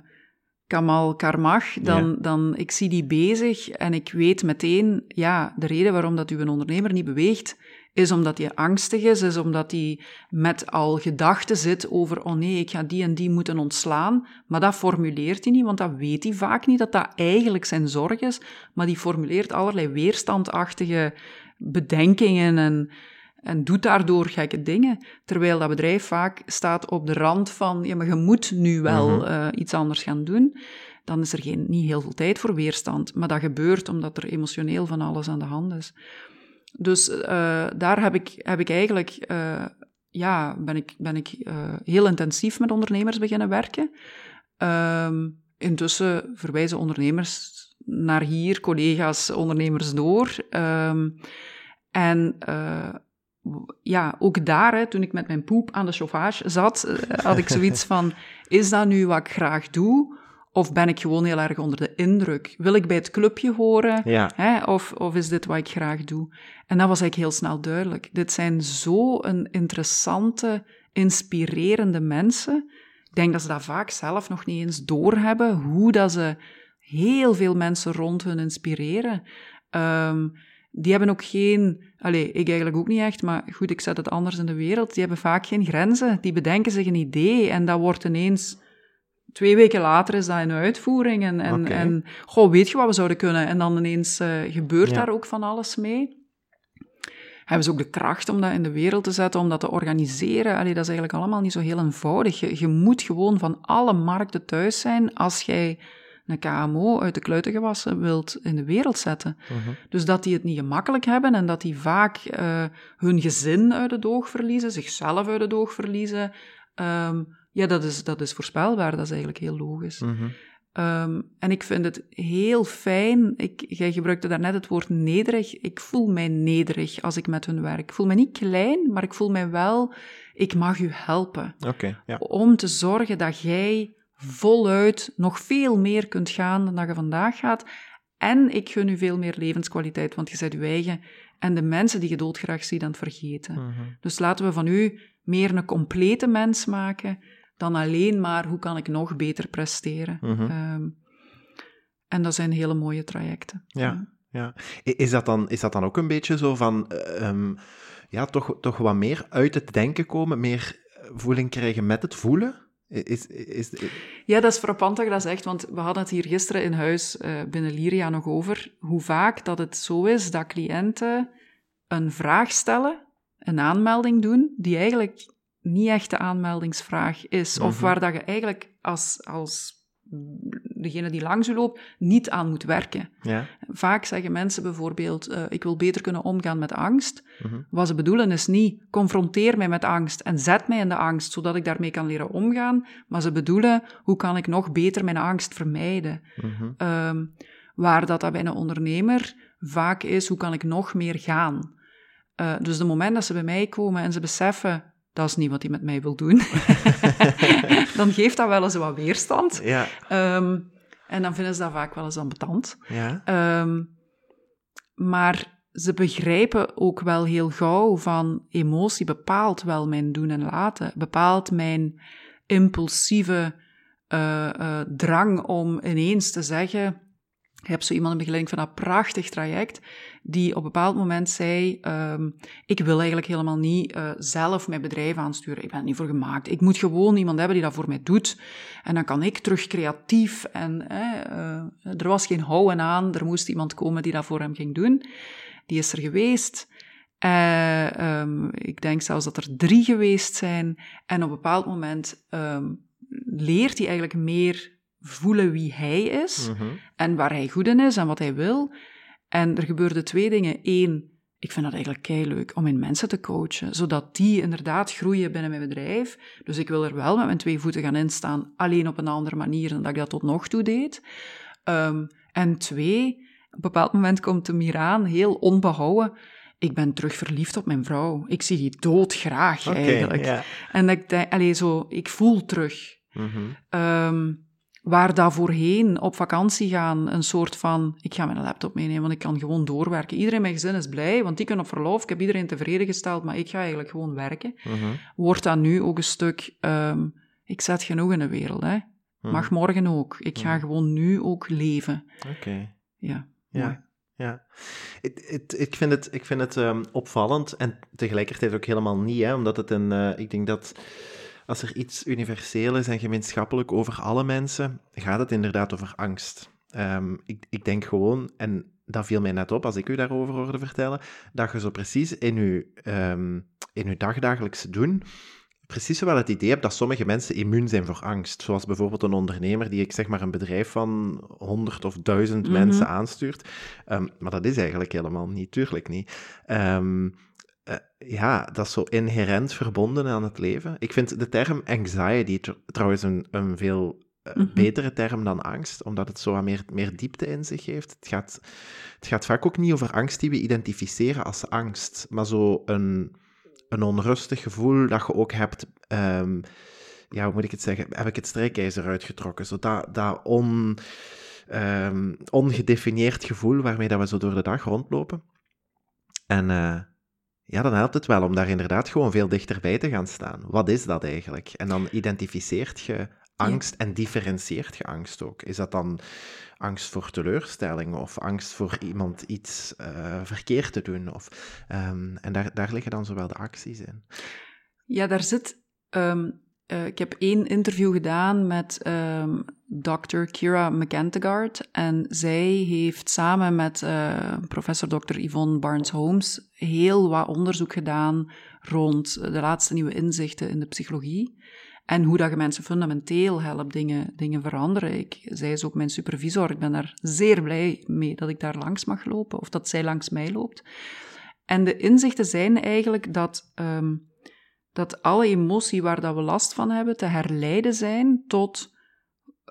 Kamal Karmach, dan, ja. dan ik zie die bezig en ik weet meteen, ja, de reden waarom dat u een ondernemer niet beweegt, is omdat hij angstig is, is omdat hij met al gedachten zit over, oh nee, ik ga die en die moeten ontslaan. Maar dat formuleert hij niet, want dat weet hij vaak niet, dat dat eigenlijk zijn zorg is. Maar die formuleert allerlei weerstandachtige bedenkingen en en doet daardoor gekke dingen. Terwijl dat bedrijf vaak staat op de rand van, ja, maar je moet nu wel mm -hmm. uh, iets anders gaan doen. Dan is er geen, niet heel veel tijd voor weerstand. Maar dat gebeurt omdat er emotioneel van alles aan de hand is. Dus uh, daar heb ik, heb ik eigenlijk, uh, ja, ben ik, ben ik heel intensief met ondernemers beginnen werken. Ehm, intussen verwijzen ondernemers naar hier, collega's, ondernemers door. Um, en ja, ook daar, hè, toen ik met mijn poep aan de chauffage zat, eh, had ik zoiets van, is dat nu wat ik graag doe? Of ben ik gewoon heel erg onder de indruk? Wil ik bij het clubje horen? Ja. Hè? Of, of is dit wat ik graag doe? En dat was eigenlijk heel snel duidelijk. Dit zijn zo een interessante, inspirerende mensen. Ik denk dat ze dat vaak zelf nog niet eens doorhebben, hoe dat ze heel veel mensen rond hun inspireren. Um, die hebben ook geen, allez, ik eigenlijk ook niet echt, maar goed, ik zet het anders in de wereld. Die hebben vaak geen grenzen. Die bedenken zich een idee en dat wordt ineens, twee weken later is dat in uitvoering. En, en, okay. en goh, weet je wat we zouden kunnen? En dan ineens uh, gebeurt ja. daar ook van alles mee. hebben ze ook de kracht om dat in de wereld te zetten, om dat te organiseren. Allee, dat is eigenlijk allemaal niet zo heel eenvoudig. Je, je moet gewoon van alle markten thuis zijn als jij een KMO uit de kluiten gewassen wilt in de wereld zetten. Mhm. Dus dat die het niet gemakkelijk hebben en dat die vaak uh, hun gezin uit het oog verliezen, zichzelf uit het oog verliezen. Um, ja, dat is, dat is voorspelbaar, dat is eigenlijk heel logisch. Mm Um, en ik vind het heel fijn. Ik, jij gebruikte daarnet het woord nederig. Ik voel mij nederig als ik met hun werk. Ik voel me niet klein, maar ik voel mij wel. Ik mag u helpen. Okay, ja. Om te zorgen dat jij voluit nog veel meer kunt gaan dan dat je vandaag gaat. En ik gun u veel meer levenskwaliteit, want je bent uw eigen en de mensen die je doodgraag ziet aan het vergeten. Mhm. Dus laten we van u meer een complete mens maken dan alleen maar hoe kan ik nog beter presteren. Mhm. Ehm, en dat zijn hele mooie trajecten. Ja, ja. Is, dat dan, is dat dan ook een beetje zo van, ehm, ja, toch, toch wat meer uit het denken komen, meer voeling krijgen met het voelen? Is, is, Ja, dat is frappant dat je dat zegt, want we hadden het hier gisteren in huis uh, binnen Lyria nog over, hoe vaak dat het zo is dat cliënten een vraag stellen, een aanmelding doen, die eigenlijk niet echt de aanmeldingsvraag is, of mhm. waar dat je eigenlijk als, als degene die langs u loopt, niet aan moet werken. Ja. Vaak zeggen mensen bijvoorbeeld, uh, ik wil beter kunnen omgaan met angst. Mhm. Wat ze bedoelen is niet, confronteer mij met angst en zet mij in de angst, zodat ik daarmee kan leren omgaan. Maar ze bedoelen, hoe kan ik nog beter mijn angst vermijden? Mhm. Ehm, waar dat, dat bij een ondernemer vaak is, hoe kan ik nog meer gaan? Uh, dus de moment dat ze bij mij komen en ze beseffen, dat is niet wat hij met mij wil doen, dan geeft dat wel eens wat weerstand. Ja. Ehm, en dan vinden ze dat vaak wel eens ambetant. Ja. Ehm, maar ze begrijpen ook wel heel gauw van emotie bepaalt wel mijn doen en laten, bepaalt mijn impulsieve uh, uh, drang om ineens te zeggen ik heb zo iemand in begeleiding van dat prachtig traject, die op een bepaald moment zei, um, ik wil eigenlijk helemaal niet uh, zelf mijn bedrijf aansturen. Ik ben er niet voor gemaakt. Ik moet gewoon iemand hebben die dat voor mij doet. En dan kan ik terug creatief. En uh, er was geen houden aan. Er moest iemand komen die dat voor hem ging doen. Die is er geweest. Uh, um, ik denk zelfs dat er drie geweest zijn. En op een bepaald moment um, leert hij eigenlijk meer voelen wie hij is mhm. en waar hij goed in is en wat hij wil. En er gebeurden twee dingen. Eén, ik vind dat eigenlijk kei leuk om in mensen te coachen, zodat die inderdaad groeien binnen mijn bedrijf. Dus ik wil er wel met mijn twee voeten gaan instaan, alleen op een andere manier dan dat ik dat tot nog toe deed. Um, en twee, op een bepaald moment komt hem hier aan, heel onbehouden. Ik ben terug verliefd op mijn vrouw. Ik zie die doodgraag eigenlijk. En ik denk, allez, zo, ik voel terug. Mm waar dat voorheen op vakantie gaan een soort van, ik ga mijn laptop meenemen, want ik kan gewoon doorwerken. Iedereen in mijn gezin is blij, want die kunnen op verlof, ik heb iedereen tevreden gesteld, maar ik ga eigenlijk gewoon werken. Mhm. Wordt dat nu ook een stuk, um, ik zet genoeg in de wereld, hè. Mhm. Mag morgen ook. Ik ga mhm. gewoon nu ook leven. Oké. Ja, ja. Ja, ik vind het, ik vind het um, opvallend en tegelijkertijd ook helemaal niet, hè, omdat het een, uh, ik denk dat als er iets universeel is en gemeenschappelijk over alle mensen, gaat het inderdaad over angst. Um, ik, ik denk gewoon, en dat viel mij net op als ik u daarover hoorde vertellen, dat je zo precies in uw, um, in uw dagdagelijkse doen precies wel het idee hebt dat sommige mensen immuun zijn voor angst. Zoals bijvoorbeeld een ondernemer die ik zeg maar een bedrijf van honderd of duizend mhm. mensen aanstuurt. Um, maar dat is eigenlijk helemaal niet, tuurlijk niet. Um, uh, ja, dat is zo inherent verbonden aan het leven. Ik vind de term anxiety trouwens een, een veel uh, betere term dan angst, omdat het zo meer, meer diepte in zich heeft. Het gaat, het gaat vaak ook niet over angst die we identificeren als angst, maar zo een, een onrustig gevoel dat je ook hebt. Um, ja, hoe moet ik het zeggen? Heb ik het strijkijzer uitgetrokken? Zo dat, dat on, um, ongedefinieerd gevoel waarmee dat we zo door de dag rondlopen. En uh, ja, dan helpt het wel om daar inderdaad gewoon veel dichterbij te gaan staan. Wat is dat eigenlijk? En dan identificeert je angst en differentieert je angst ook. Is dat dan angst voor teleurstelling of angst voor iemand iets uh, verkeerd te doen? Of, um, en daar, daar liggen dan zowel de acties in. Ja, daar zit. Um, uh, ik heb één interview gedaan met um, Dr. Kira McEntegard. En zij heeft samen met uh, professor Dr. Yvonne Barnes-Holmes heel wat onderzoek gedaan rond de laatste nieuwe inzichten in de psychologie. En hoe dat je mensen fundamenteel helpt dingen, dingen veranderen. Zij is ook mijn supervisor. Ik ben daar zeer blij mee dat ik daar langs mag lopen, of dat zij langs mij loopt. En de inzichten zijn eigenlijk dat, um, dat alle emotie waar dat we last van hebben, te herleiden zijn tot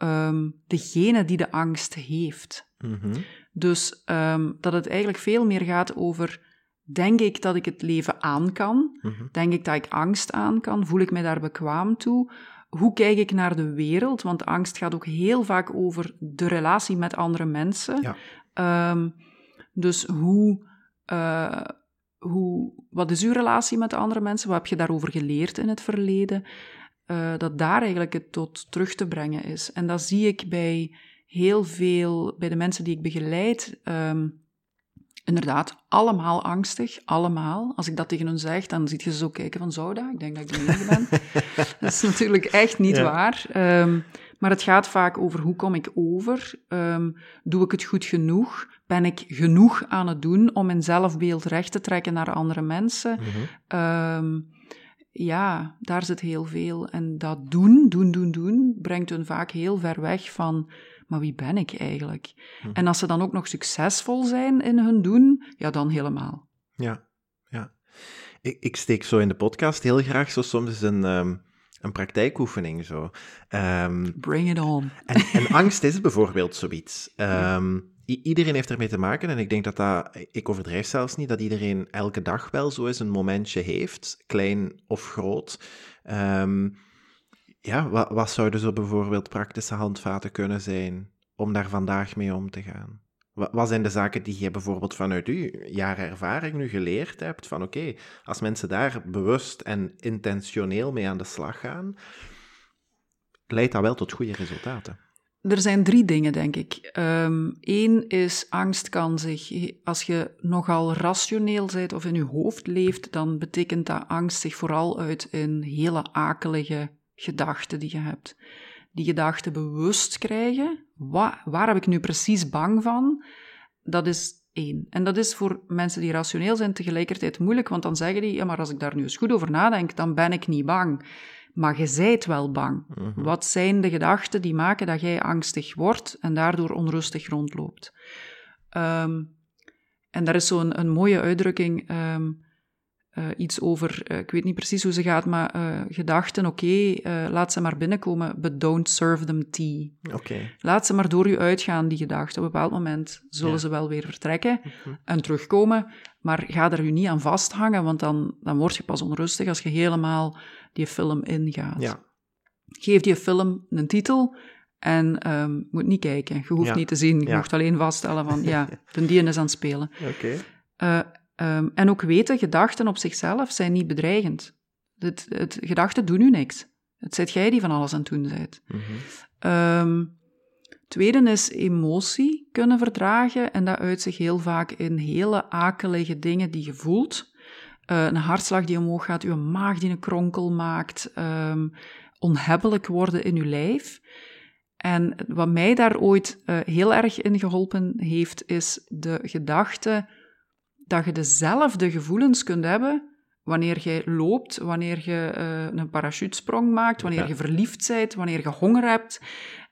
um, degene die de angst heeft. Mm Dus um, dat het eigenlijk veel meer gaat over Denk ik dat ik het leven aan kan? Mhm. Denk ik dat ik angst aan kan? Voel ik mij daar bekwaam toe? Hoe kijk ik naar de wereld? Want angst gaat ook heel vaak over de relatie met andere mensen. Ja. Ehm, dus hoe, uh, hoe, wat is uw relatie met andere mensen? Wat heb je daarover geleerd in het verleden? Uh, dat daar eigenlijk het tot terug te brengen is. En dat zie ik bij heel veel, bij de mensen die ik begeleid. Um, inderdaad allemaal angstig, allemaal. Als ik dat tegen hun zeg, dan ziet je ze zo kijken van, zou dat? Ik denk dat ik de enige ben. dat is natuurlijk echt niet waar. Um, maar het gaat vaak over hoe kom ik over? Um, doe ik het goed genoeg? Ben ik genoeg aan het doen om mijn zelfbeeld recht te trekken naar andere mensen? Mm -hmm. um, ja, daar zit heel veel. En dat doen, doen, doen, doen, brengt hun vaak heel ver weg van maar wie ben ik eigenlijk? Hm. En als ze dan ook nog succesvol zijn in hun doen, ja, dan helemaal. Ja, ja. Ik, ik steek zo in de podcast heel graag zo soms een, um, een praktijkoefening zo. Um, Bring it on. En, en angst is bijvoorbeeld zoiets. Um, iedereen heeft ermee te maken en ik denk dat dat, ik overdrijf zelfs niet, dat iedereen elke dag wel zo eens een momentje heeft, klein of groot. Um, ja, wat, wat zouden zo bijvoorbeeld praktische handvaten kunnen zijn om daar vandaag mee om te gaan? Wat, zijn de zaken die je bijvoorbeeld vanuit uw jaren ervaring nu geleerd hebt? Van oké, als mensen daar bewust en intentioneel mee aan de slag gaan, leidt dat wel tot goede resultaten. Er zijn drie dingen, denk ik. Eén um, is angst kan zich, als je nogal rationeel bent of in je hoofd leeft, dan betekent dat angst zich vooral uit in hele akelige gedachten die je hebt. Die gedachten bewust krijgen. Wat, waar heb ik nu precies bang van? Dat is één. En dat is voor mensen die rationeel zijn tegelijkertijd moeilijk, want dan zeggen die, ja, maar als ik daar nu eens goed over nadenk, dan ben ik niet bang. Maar je zijt wel bang. Mm -hmm. Wat zijn de gedachten die maken dat jij angstig wordt en daardoor onrustig rondloopt? Um, en daar is zo'n een mooie uitdrukking. Um, uh, iets over, uh, ik weet niet precies hoe ze gaat, maar uh, gedachten, oké, okay, laat ze maar binnenkomen, but don't serve them tea. Okay. Laat ze maar door je uitgaan, die gedachten. Op een bepaald moment zullen ja. ze wel weer vertrekken -hmm. en terugkomen, maar ga er je niet aan vasthangen, want dan, dan word je pas onrustig als je helemaal die film ingaat. Ja. Geef die film een titel en um, moet niet kijken. Je hoeft ja. niet te zien, je ja. mocht alleen vaststellen van, ja, de dien is aan het spelen. Oké. Okay. Um, en ook weten, gedachten op zichzelf zijn niet bedreigend. Het, het, gedachten doen u niks. Het zit jij die van alles aan het doen bent. Mm -hmm. um, tweede is emotie kunnen verdragen. En dat uit zich heel vaak in hele akelige dingen die je voelt. Uh, een hartslag die omhoog gaat, uw maag die een kronkel maakt. Um, onhebbelijk worden in uw lijf. En wat mij daar ooit uh, heel erg in geholpen heeft, is de gedachte dat je dezelfde gevoelens kunt hebben wanneer je loopt, wanneer je uh, een parachutesprong maakt, wanneer Ja. je verliefd bent, wanneer je honger hebt.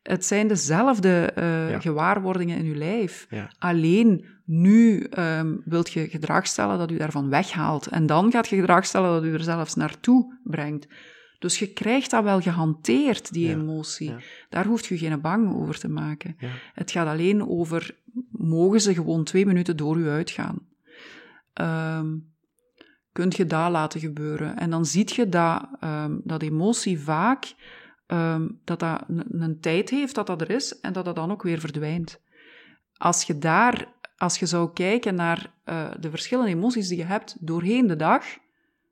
Het zijn dezelfde uh, Ja. gewaarwordingen in je lijf. Ja. Alleen nu um, wilt je gedrag stellen dat u daarvan weghaalt. En dan gaat je gedrag stellen dat u er zelfs naartoe brengt. Dus je krijgt dat wel gehanteerd, die emotie. Daar hoeft je geen bang over te maken. Het gaat alleen over, mogen ze gewoon twee minuten door u uitgaan? Um, kunt je dat laten gebeuren? En dan zie je dat, um, dat emotie vaak, um, dat dat een, tijd heeft dat dat er is en dat dat dan ook weer verdwijnt. Als je daar, als je zou kijken naar uh, de verschillende emoties die je hebt doorheen de dag,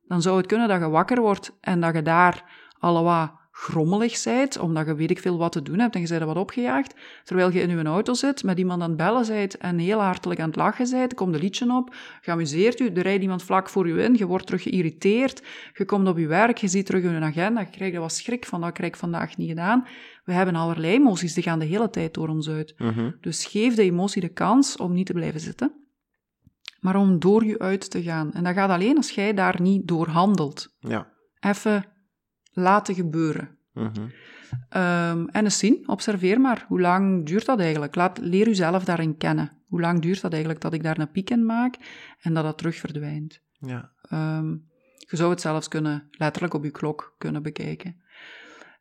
dan zou het kunnen dat je wakker wordt en dat je daar allemaal grommelig zijt, omdat je weet ik veel wat te doen hebt en je bent er wat opgejaagd, terwijl je in je auto zit, met iemand aan het bellen zijt en heel hartelijk aan het lachen zijt, komt een liedje op, geamuseerd u, er rijdt iemand vlak voor u in, je wordt terug geïrriteerd, je komt op je werk, je ziet terug in je agenda, je krijgt er wat schrik van, dat krijg ik vandaag niet gedaan. We hebben allerlei emoties, die gaan de hele tijd door ons uit. Mhm. Dus geef de emotie de kans om niet te blijven zitten, maar om door je uit te gaan. En dat gaat alleen als jij daar niet door handelt. Ja. Even laten gebeuren. Mhm. Ehm, en eens zien, observeer maar. Hoe lang duurt dat eigenlijk? Laat, leer jezelf daarin kennen. Hoe lang duurt dat eigenlijk dat ik daar een piek in maak en dat dat terug verdwijnt? Ja. Ehm, je zou het zelfs kunnen, letterlijk op je klok kunnen bekijken.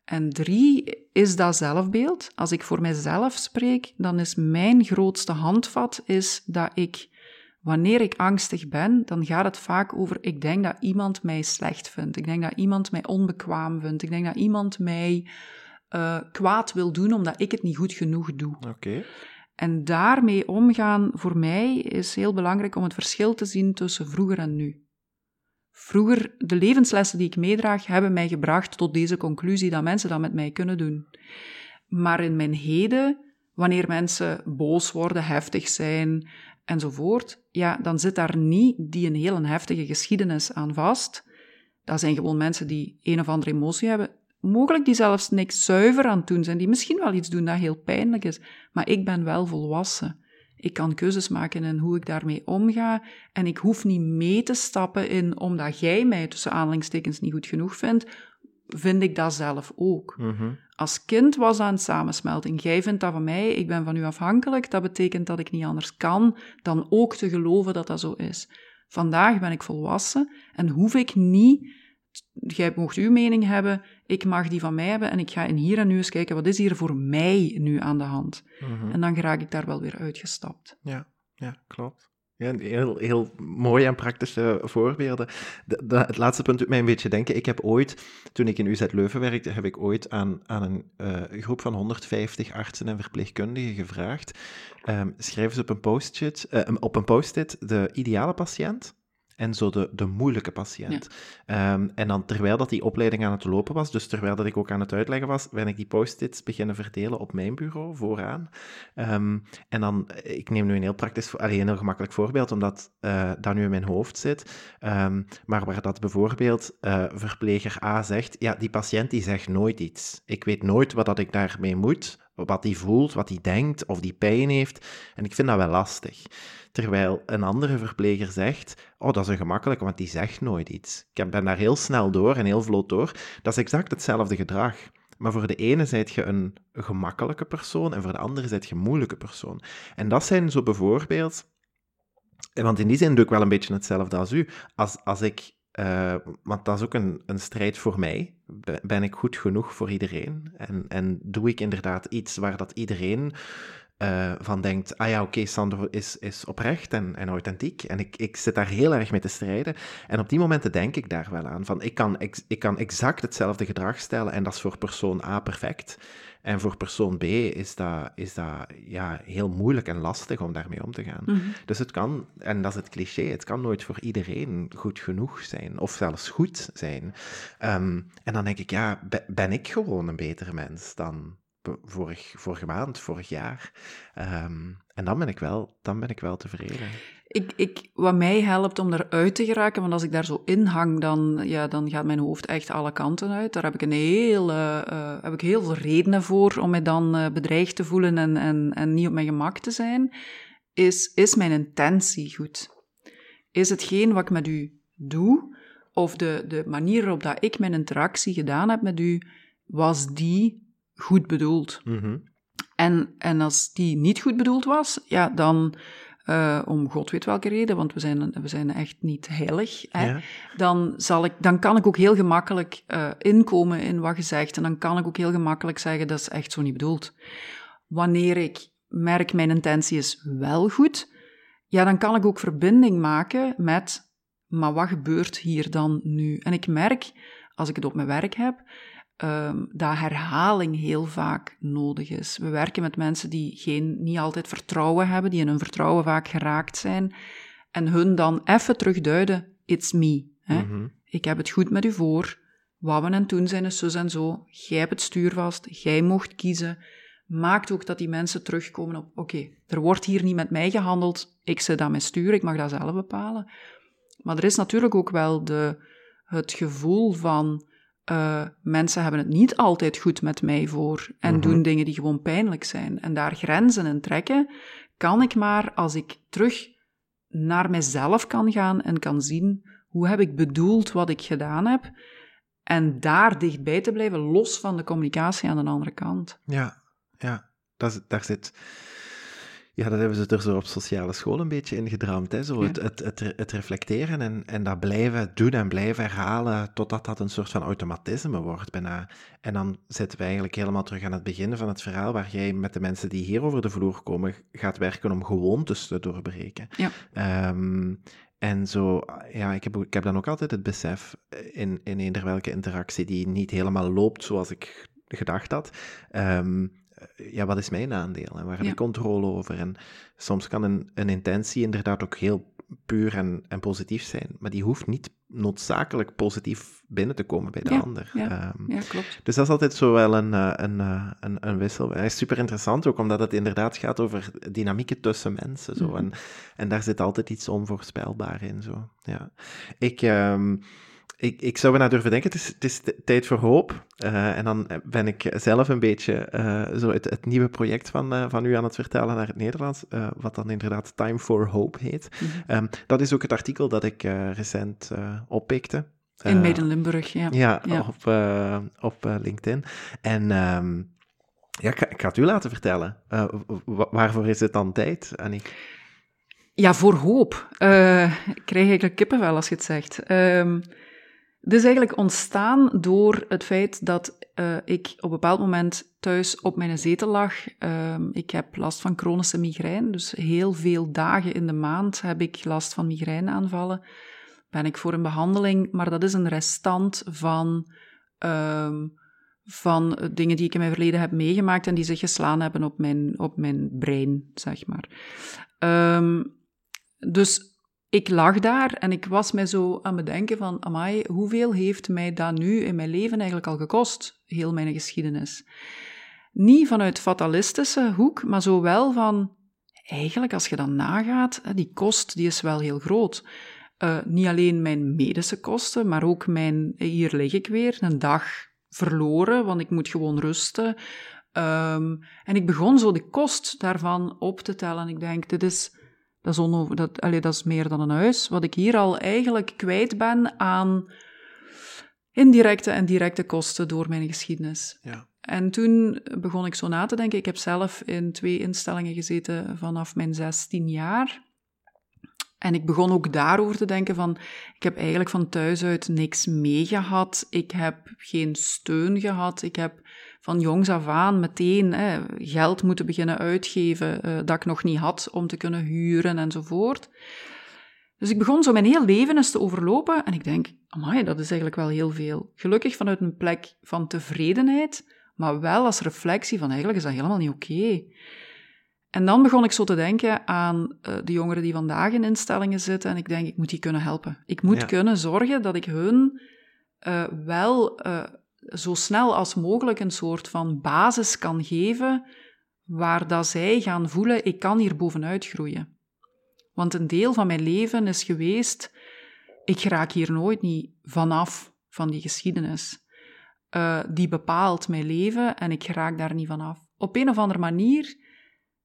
En drie is dat zelfbeeld. Als ik voor mijzelf spreek, dan is mijn grootste handvat is dat ik, wanneer ik angstig ben, dan gaat het vaak over, ik denk dat iemand mij slecht vindt. Ik denk dat iemand mij onbekwaam vindt. Ik denk dat iemand mij eh, kwaad wil doen omdat ik het niet goed genoeg doe. Oké. En daarmee omgaan, voor mij, is heel belangrijk om het verschil te zien tussen vroeger en nu. Vroeger, de levenslessen die ik meedraag, hebben mij gebracht tot deze conclusie dat mensen dat met mij kunnen doen. Maar in mijn heden, wanneer mensen boos worden, heftig zijn enzovoort, ja, dan zit daar niet die een hele heftige geschiedenis aan vast. Dat zijn gewoon mensen die een of andere emotie hebben, mogelijk die zelfs niks zuiver aan het doen zijn, die misschien wel iets doen dat heel pijnlijk is, maar ik ben wel volwassen. Ik kan keuzes maken in hoe ik daarmee omga en ik hoef niet mee te stappen in omdat jij mij tussen aanhalingstekens niet goed genoeg vindt, vind ik dat zelf ook. Mhm. Als kind was dat een samensmelting. Jij vindt dat van mij, ik ben van u afhankelijk. Dat betekent dat ik niet anders kan dan ook te geloven dat dat zo is. Vandaag ben ik volwassen en hoef ik niet jij mocht uw mening hebben, ik mag die van mij hebben en ik ga in hier en nu eens kijken, wat is hier voor mij nu aan de hand? Mhm. En dan raak ik daar wel weer uitgestapt. Ja, ja, klopt. Ja, heel, heel mooie en praktische voorbeelden. De, de- het laatste punt doet mij een beetje denken. Ik heb ooit, toen ik in UZ Leuven werkte, heb ik ooit aan, aan een eh, groep van 150 artsen en verpleegkundigen gevraagd. ehm, schrijf eens op een post-it, eh, op een post-it de ideale patiënt en zo de, de moeilijke patiënt. Ehm, en dan, terwijl dat die opleiding aan het lopen was, dus terwijl dat ik ook aan het uitleggen was, ben ik die post-its beginnen verdelen op mijn bureau, vooraan. Ehm, en dan, eh, ik neem nu een heel praktisch, vo- allee, een heel gemakkelijk voorbeeld, omdat eh, dat nu in mijn hoofd zit. Ehm, maar waar dat bijvoorbeeld eh, verpleger A zegt, ja, die patiënt die zegt nooit iets. Ik weet nooit wat dat ik daarmee moet, wat hij voelt, wat hij denkt, of die pijn heeft. En ik vind dat wel lastig. Terwijl een andere verpleger zegt, oh, dat is een gemakkelijke, want die zegt nooit iets. Ik ben daar heel snel door en heel vlot door. Dat is exact hetzelfde gedrag. Maar voor de ene zijt je een gemakkelijke persoon en voor de andere zijt je een moeilijke persoon. En dat zijn zo bijvoorbeeld... Want in die zin doe ik wel een beetje hetzelfde als u. Als, als ik... eh, want dat is ook een, een strijd voor mij. Be- Ben ik goed genoeg voor iedereen? En, en doe ik inderdaad iets waar dat iedereen eh, van denkt, ah ja, oké, Sandro is, is oprecht en, en authentiek. En ik, ik zit daar heel erg mee te strijden. En op die momenten denk ik daar wel aan. Van, ik, kan, ex- ik kan exact hetzelfde gedrag stellen en dat is voor persoon A perfect. En voor persoon B is dat, is dat ja, heel moeilijk en lastig om daarmee om te gaan. Mhm. Dus het kan, en dat is het cliché, het kan nooit voor iedereen goed genoeg zijn, of zelfs goed zijn. Ehm, en dan denk ik, ja, be- ben ik gewoon een betere mens dan vorig, vorige maand, vorig jaar? Ehm, en dan ben ik wel, dan ben ik wel tevreden. Ik, ik, wat mij helpt om eruit te geraken, want als ik daar zo in hang, dan, ja, dan gaat mijn hoofd echt alle kanten uit. Daar heb ik, een heel, eh, heb ik heel veel redenen voor om me dan eh, bedreigd te voelen en, en, en niet op mijn gemak te zijn. Is, is mijn intentie goed? Is hetgeen wat ik met u doe, of de, de manier waarop dat ik mijn interactie gedaan heb met u, was die goed bedoeld? Mhm. En, en als die niet goed bedoeld was, ja, dan eh, om god weet welke reden, want we zijn, we zijn echt niet heilig, hè, Ja. dan, zal ik, dan kan ik ook heel gemakkelijk eh, inkomen in wat je zegt. En dan kan ik ook heel gemakkelijk zeggen, dat is echt zo niet bedoeld. Wanneer ik merk, mijn intentie is wel goed, ja, dan kan ik ook verbinding maken met, maar wat gebeurt hier dan nu? En ik merk, als ik het op mijn werk heb, ehm, dat herhaling heel vaak nodig is. We werken met mensen die geen, niet altijd vertrouwen hebben, die in hun vertrouwen vaak geraakt zijn, en hun dan even terugduiden, it's me. Hè? Mhm. Ik heb het goed met u voor, wat we en toen zijn is zus en zo. Jij hebt het stuur vast, jij mocht kiezen. Maakt ook dat die mensen terugkomen op, oké, er wordt hier niet met mij gehandeld, ik zit aan mijn stuur, ik mag dat zelf bepalen. Maar er is natuurlijk ook wel de, het gevoel van, uh, mensen hebben het niet altijd goed met mij voor en mhm. doen dingen die gewoon pijnlijk zijn. En daar grenzen in trekken, kan ik maar als ik terug naar mezelf kan gaan en kan zien hoe heb ik bedoeld wat ik gedaan heb. En daar dichtbij te blijven, los van de communicatie aan de andere kant. Ja, ja. Dat, daar zit ja, dat hebben ze er zo op sociale school een beetje in gedramd. Hè? Zo het, het, het, het, reflecteren en, en dat blijven doen en blijven herhalen totdat dat een soort van automatisme wordt bijna. En dan zitten we eigenlijk helemaal terug aan het begin van het verhaal waar jij met de mensen die hier over de vloer komen gaat werken om gewoontes te doorbreken. Ja. Ehm, en zo, ja, ik heb, ik heb dan ook altijd het besef in, in eender welke interactie die niet helemaal loopt zoals ik gedacht had. Um, eh, ja, wat is mijn aandeel en waar heb ik controle over? En soms kan een, een intentie inderdaad ook heel puur en, en positief zijn, maar die hoeft niet noodzakelijk positief binnen te komen bij de ander. Ja, ehm, ja, klopt. Dus dat is altijd zo wel een, eh, een, eh, een, een wissel. Hij is super interessant ook, omdat het inderdaad gaat over dynamieken tussen mensen. Zo. Mhm. en, en daar zit altijd iets onvoorspelbaar in. Zo. Ja. Ik... Um, ik, ik zou bijna durven denken, het is, het is tijd voor hoop. Uh, en dan ben ik zelf een beetje uh, zo het, het, nieuwe project van, uh, van u aan het vertellen naar het Nederlands, wat dan inderdaad Time for Hope heet. Mm um, dat is ook het artikel dat ik recent oppikte. In Meden-Limburg, ja. Ja, ja. op, op LinkedIn. En um, ja, ik, ik, ga het u laten vertellen. waarvoor is het dan tijd, Annie? Ja, voor hoop. ik krijg eigenlijk kippenvel als je het zegt. Um, het is eigenlijk ontstaan door het feit dat uh, ik op een bepaald moment thuis op mijn zetel lag. Uh, ik heb last van chronische migraine, dus heel veel dagen in de maand heb ik last van migraineaanvallen. Ben ik voor een behandeling, maar dat is een restant van, uh, van dingen die ik in mijn verleden heb meegemaakt en die zich geslaan hebben op mijn, op mijn brein, zeg maar. Ehm, dus ik lag daar en ik was mij zo aan het bedenken van, amai, hoeveel heeft mij dat nu in mijn leven eigenlijk al gekost, heel mijn geschiedenis? Niet vanuit fatalistische hoek, maar zo wel van, eigenlijk als je dan nagaat, die kost die is wel heel groot. Uh, niet alleen mijn medische kosten, maar ook mijn, hier lig ik weer, een dag verloren, want ik moet gewoon rusten. Um, en ik begon zo de kost daarvan op te tellen. Ik denk, dit is dat is, dat, allee, dat is meer dan een huis. Wat ik hier al eigenlijk kwijt ben aan indirecte en directe kosten door mijn geschiedenis. Ja. En toen begon ik zo na te denken. Ik heb zelf in twee instellingen gezeten vanaf mijn 16 jaar. En ik begon ook daarover te denken van, ik heb eigenlijk van thuis uit niks meegehad. Ik heb geen steun gehad. Ik heb van jongs af aan meteen hè, geld moeten beginnen uitgeven uh, dat ik nog niet had om te kunnen huren enzovoort. Dus ik begon zo mijn heel leven eens te overlopen en ik denk, amai, dat is eigenlijk wel heel veel. Gelukkig vanuit een plek van tevredenheid, maar wel als reflectie van eigenlijk is dat helemaal niet oké. En dan begon ik zo te denken aan uh, de jongeren die vandaag in instellingen zitten en ik denk, ik moet die kunnen helpen. Ik moet kunnen zorgen dat ik hun uh, wel uh, zo snel als mogelijk een soort van basis kan geven waar dat zij gaan voelen, ik kan hier bovenuit groeien. Want een deel van mijn leven is geweest, ik raak hier nooit niet vanaf van die geschiedenis. Uh, die bepaalt mijn leven en ik raak daar niet vanaf. Op een of andere manier,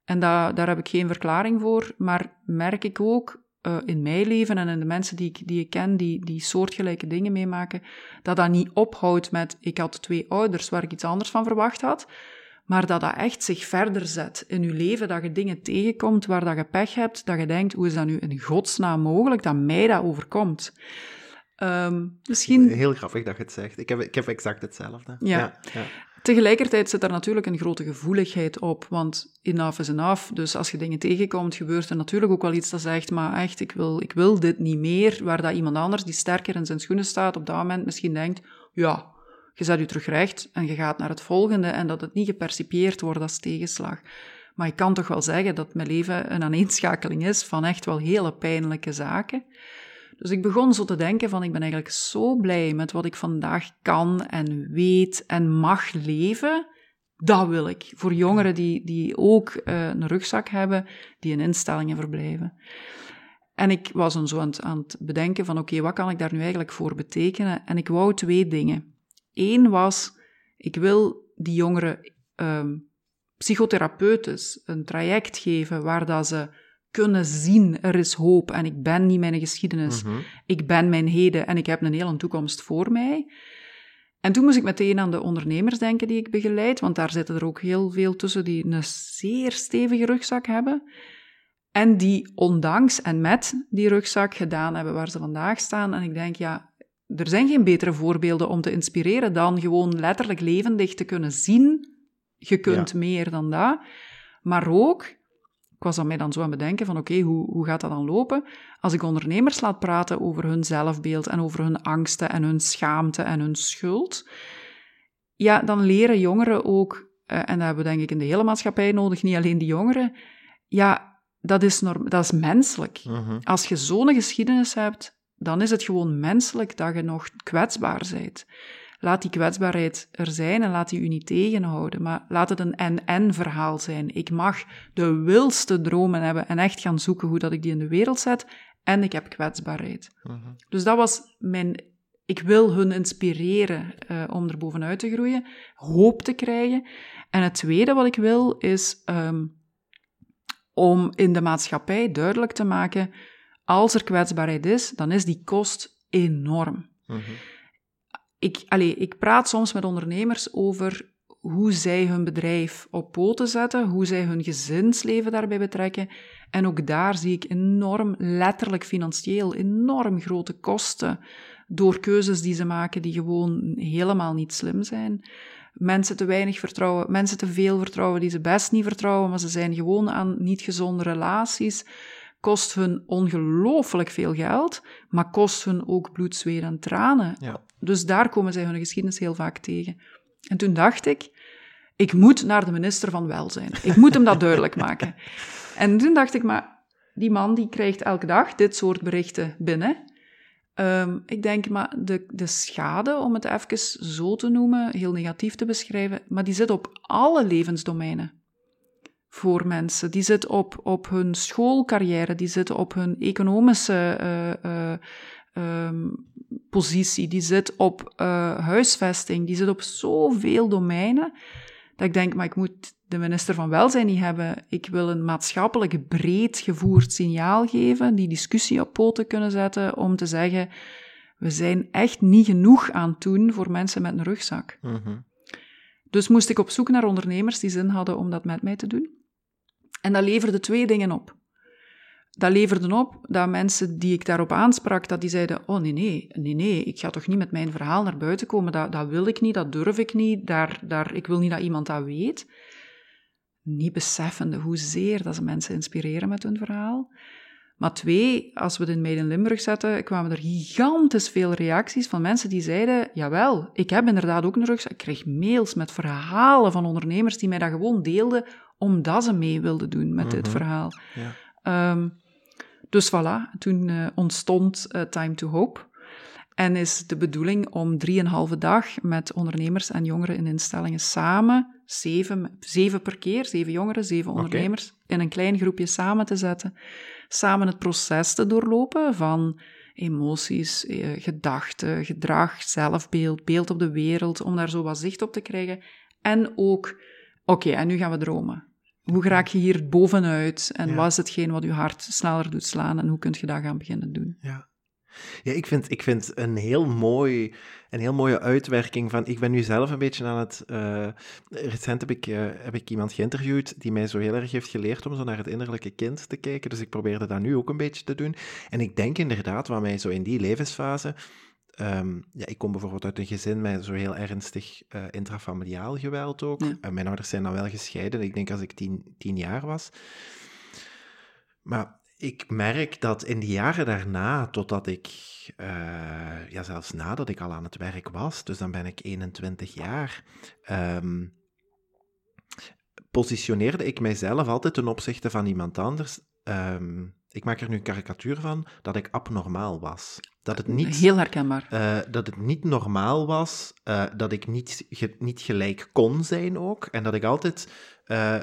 en da daar heb ik geen verklaring voor, maar merk ik ook uh, in mijn leven en in de mensen die ik, die ik ken, die, die soortgelijke dingen meemaken, dat dat niet ophoudt met ik had twee ouders waar ik iets anders van verwacht had, maar dat dat echt zich verder zet in je leven, dat je dingen tegenkomt waar dat je pech hebt, dat je denkt, hoe is dat nu in godsnaam mogelijk dat mij dat overkomt? Um, misschien... Heel grappig dat je het zegt. Ik heb, ik heb exact hetzelfde. ja. ja. Tegelijkertijd zit er natuurlijk een grote gevoeligheid op, want enough is enough. Dus als je dingen tegenkomt, gebeurt er natuurlijk ook wel iets dat zegt, maar echt, ik wil, ik wil dit niet meer, waar dat iemand anders die sterker in zijn schoenen staat, op dat moment misschien denkt, ja, je zet je terug recht en je gaat naar het volgende en dat het niet gepercipieerd wordt als tegenslag. Maar ik kan toch wel zeggen dat mijn leven een aaneenschakeling is van echt wel hele pijnlijke zaken. Dus ik begon zo te denken van, ik ben eigenlijk zo blij met wat ik vandaag kan en weet en mag leven. Dat wil ik. Voor jongeren die, die ook uh, een rugzak hebben, die in instellingen verblijven. En ik was dan zo aan het, bedenken van, oké, wat kan ik daar nu eigenlijk voor betekenen? En ik wou twee dingen. Eén was, ik wil die jongeren um, psychotherapeutisch een traject geven waar dat ze kunnen zien, er is hoop en ik ben niet mijn geschiedenis, mhm. ik ben mijn heden en ik heb een hele toekomst voor mij. En toen moest ik meteen aan de ondernemers denken die ik begeleid, want daar zitten er ook heel veel tussen die een zeer stevige rugzak hebben. En die ondanks en met die rugzak gedaan hebben waar ze vandaag staan. En ik denk, ja, er zijn geen betere voorbeelden om te inspireren dan gewoon letterlijk levendig te kunnen zien. Je kunt meer dan dat. Maar ook, was aan mij dan zo aan het bedenken van oké, hoe, hoe gaat dat dan lopen? Als ik ondernemers laat praten over hun zelfbeeld en over hun angsten en hun schaamte en hun schuld, ja, dan leren jongeren ook, eh, en dat hebben we denk ik in de hele maatschappij nodig, niet alleen die jongeren, ja, dat is, norm, dat is menselijk. Mhm. Als je zo'n geschiedenis hebt, dan is het gewoon menselijk dat je nog kwetsbaar bent. Laat die kwetsbaarheid er zijn en laat die u niet tegenhouden. Maar laat het een en-en verhaal zijn. Ik mag de wilste dromen hebben en echt gaan zoeken hoe dat ik die in de wereld zet. En ik heb kwetsbaarheid. Mhm. Dus dat was mijn... Ik wil hun inspireren uh, om er bovenuit te groeien, hoop te krijgen. En het tweede wat ik wil is um, om in de maatschappij duidelijk te maken, als er kwetsbaarheid is, dan is die kost enorm. Mhm. Ik, allez, ik praat soms met ondernemers over hoe zij hun bedrijf op poten zetten, hoe zij hun gezinsleven daarbij betrekken. En ook daar zie ik enorm, letterlijk financieel, enorm grote kosten door keuzes die ze maken die gewoon helemaal niet slim zijn mensen te weinig vertrouwen, mensen te veel vertrouwen die ze best niet vertrouwen, maar ze zijn gewoon aan niet gezonde relaties. Kost hun ongelooflijk veel geld, maar kost hun ook bloed, zweet en tranen. Ja. Dus daar komen zij hun geschiedenis heel vaak tegen. En toen dacht ik, ik moet naar de minister van Welzijn. Ik moet hem dat duidelijk maken. En toen dacht ik, maar die man die krijgt elke dag dit soort berichten binnen. Um, ik denk, maar de, de schade, om het even zo te noemen, heel negatief te beschrijven, maar die zit op alle levensdomeinen voor mensen. Die zit op, op hun schoolcarrière, die zit op hun economische uh, uh, um, positie, die zit op uh, huisvesting, die zit op zoveel domeinen, dat ik denk, maar ik moet de minister van Welzijn niet hebben. Ik wil een maatschappelijk breed gevoerd signaal geven, die discussie op poten kunnen zetten, om te zeggen, we zijn echt niet genoeg aan het doen voor mensen met een rugzak. Mhm. Dus moest ik op zoek naar ondernemers die zin hadden om dat met mij te doen. En dat leverde twee dingen op. Dat leverde op dat mensen die ik daarop aansprak, dat die zeiden, oh nee, nee, nee, nee, ik ga toch niet met mijn verhaal naar buiten komen, dat, dat wil ik niet, dat durf ik niet, daar, daar, ik wil niet dat iemand dat weet niet beseffende hoezeer dat ze mensen inspireren met hun verhaal. Maar twee, als we het in Made in Limburg zetten, kwamen er gigantisch veel reacties van mensen die zeiden, jawel, ik heb inderdaad ook een rugzak. Ik kreeg mails met verhalen van ondernemers die mij dat gewoon deelden, omdat ze mee wilden doen met dit mhm. verhaal. Ja. Um, dus voilà, toen uh, ontstond uh, Time to Hope. En is de bedoeling om drieënhalve dag met ondernemers en jongeren in instellingen samen, zeven, zeven per keer, zeven jongeren, zeven ondernemers, in een klein groepje samen te zetten. Samen het proces te doorlopen van emoties, eh, gedachten, gedrag, zelfbeeld, beeld op de wereld, om daar zo wat zicht op te krijgen. En ook, oké, en nu gaan we dromen. Hoe raak je hier bovenuit? En wat is hetgeen wat je hart sneller doet slaan? En hoe kun je dat gaan beginnen doen? Ja. Ja, ik vind, ik vind een heel mooi, een heel mooie uitwerking van. Ik ben nu zelf een beetje aan het. Uh, recent heb ik, uh, heb ik iemand geïnterviewd die mij zo heel erg heeft geleerd om zo naar het innerlijke kind te kijken. Dus ik probeerde dat nu ook een beetje te doen. En ik denk inderdaad, wat mij zo in die levensfase. Um, ja, ik kom bijvoorbeeld uit een gezin met zo heel ernstig uh, intrafamiliaal geweld ook. Ja. mijn ouders zijn dan wel gescheiden. Ik denk als ik tien, tien jaar was. Maar ik merk dat in de jaren daarna, totdat ik, uh, ja, zelfs nadat ik al aan het werk was, dus dan ben ik 21 jaar, um, positioneerde ik mijzelf altijd ten opzichte van iemand anders um, ik maak er nu een karikatuur van, dat ik abnormaal was. Dat het niet, Heel herkenbaar. Uh, dat het niet normaal was, uh, dat ik niet, ge, niet gelijk kon zijn ook. En dat ik altijd uh,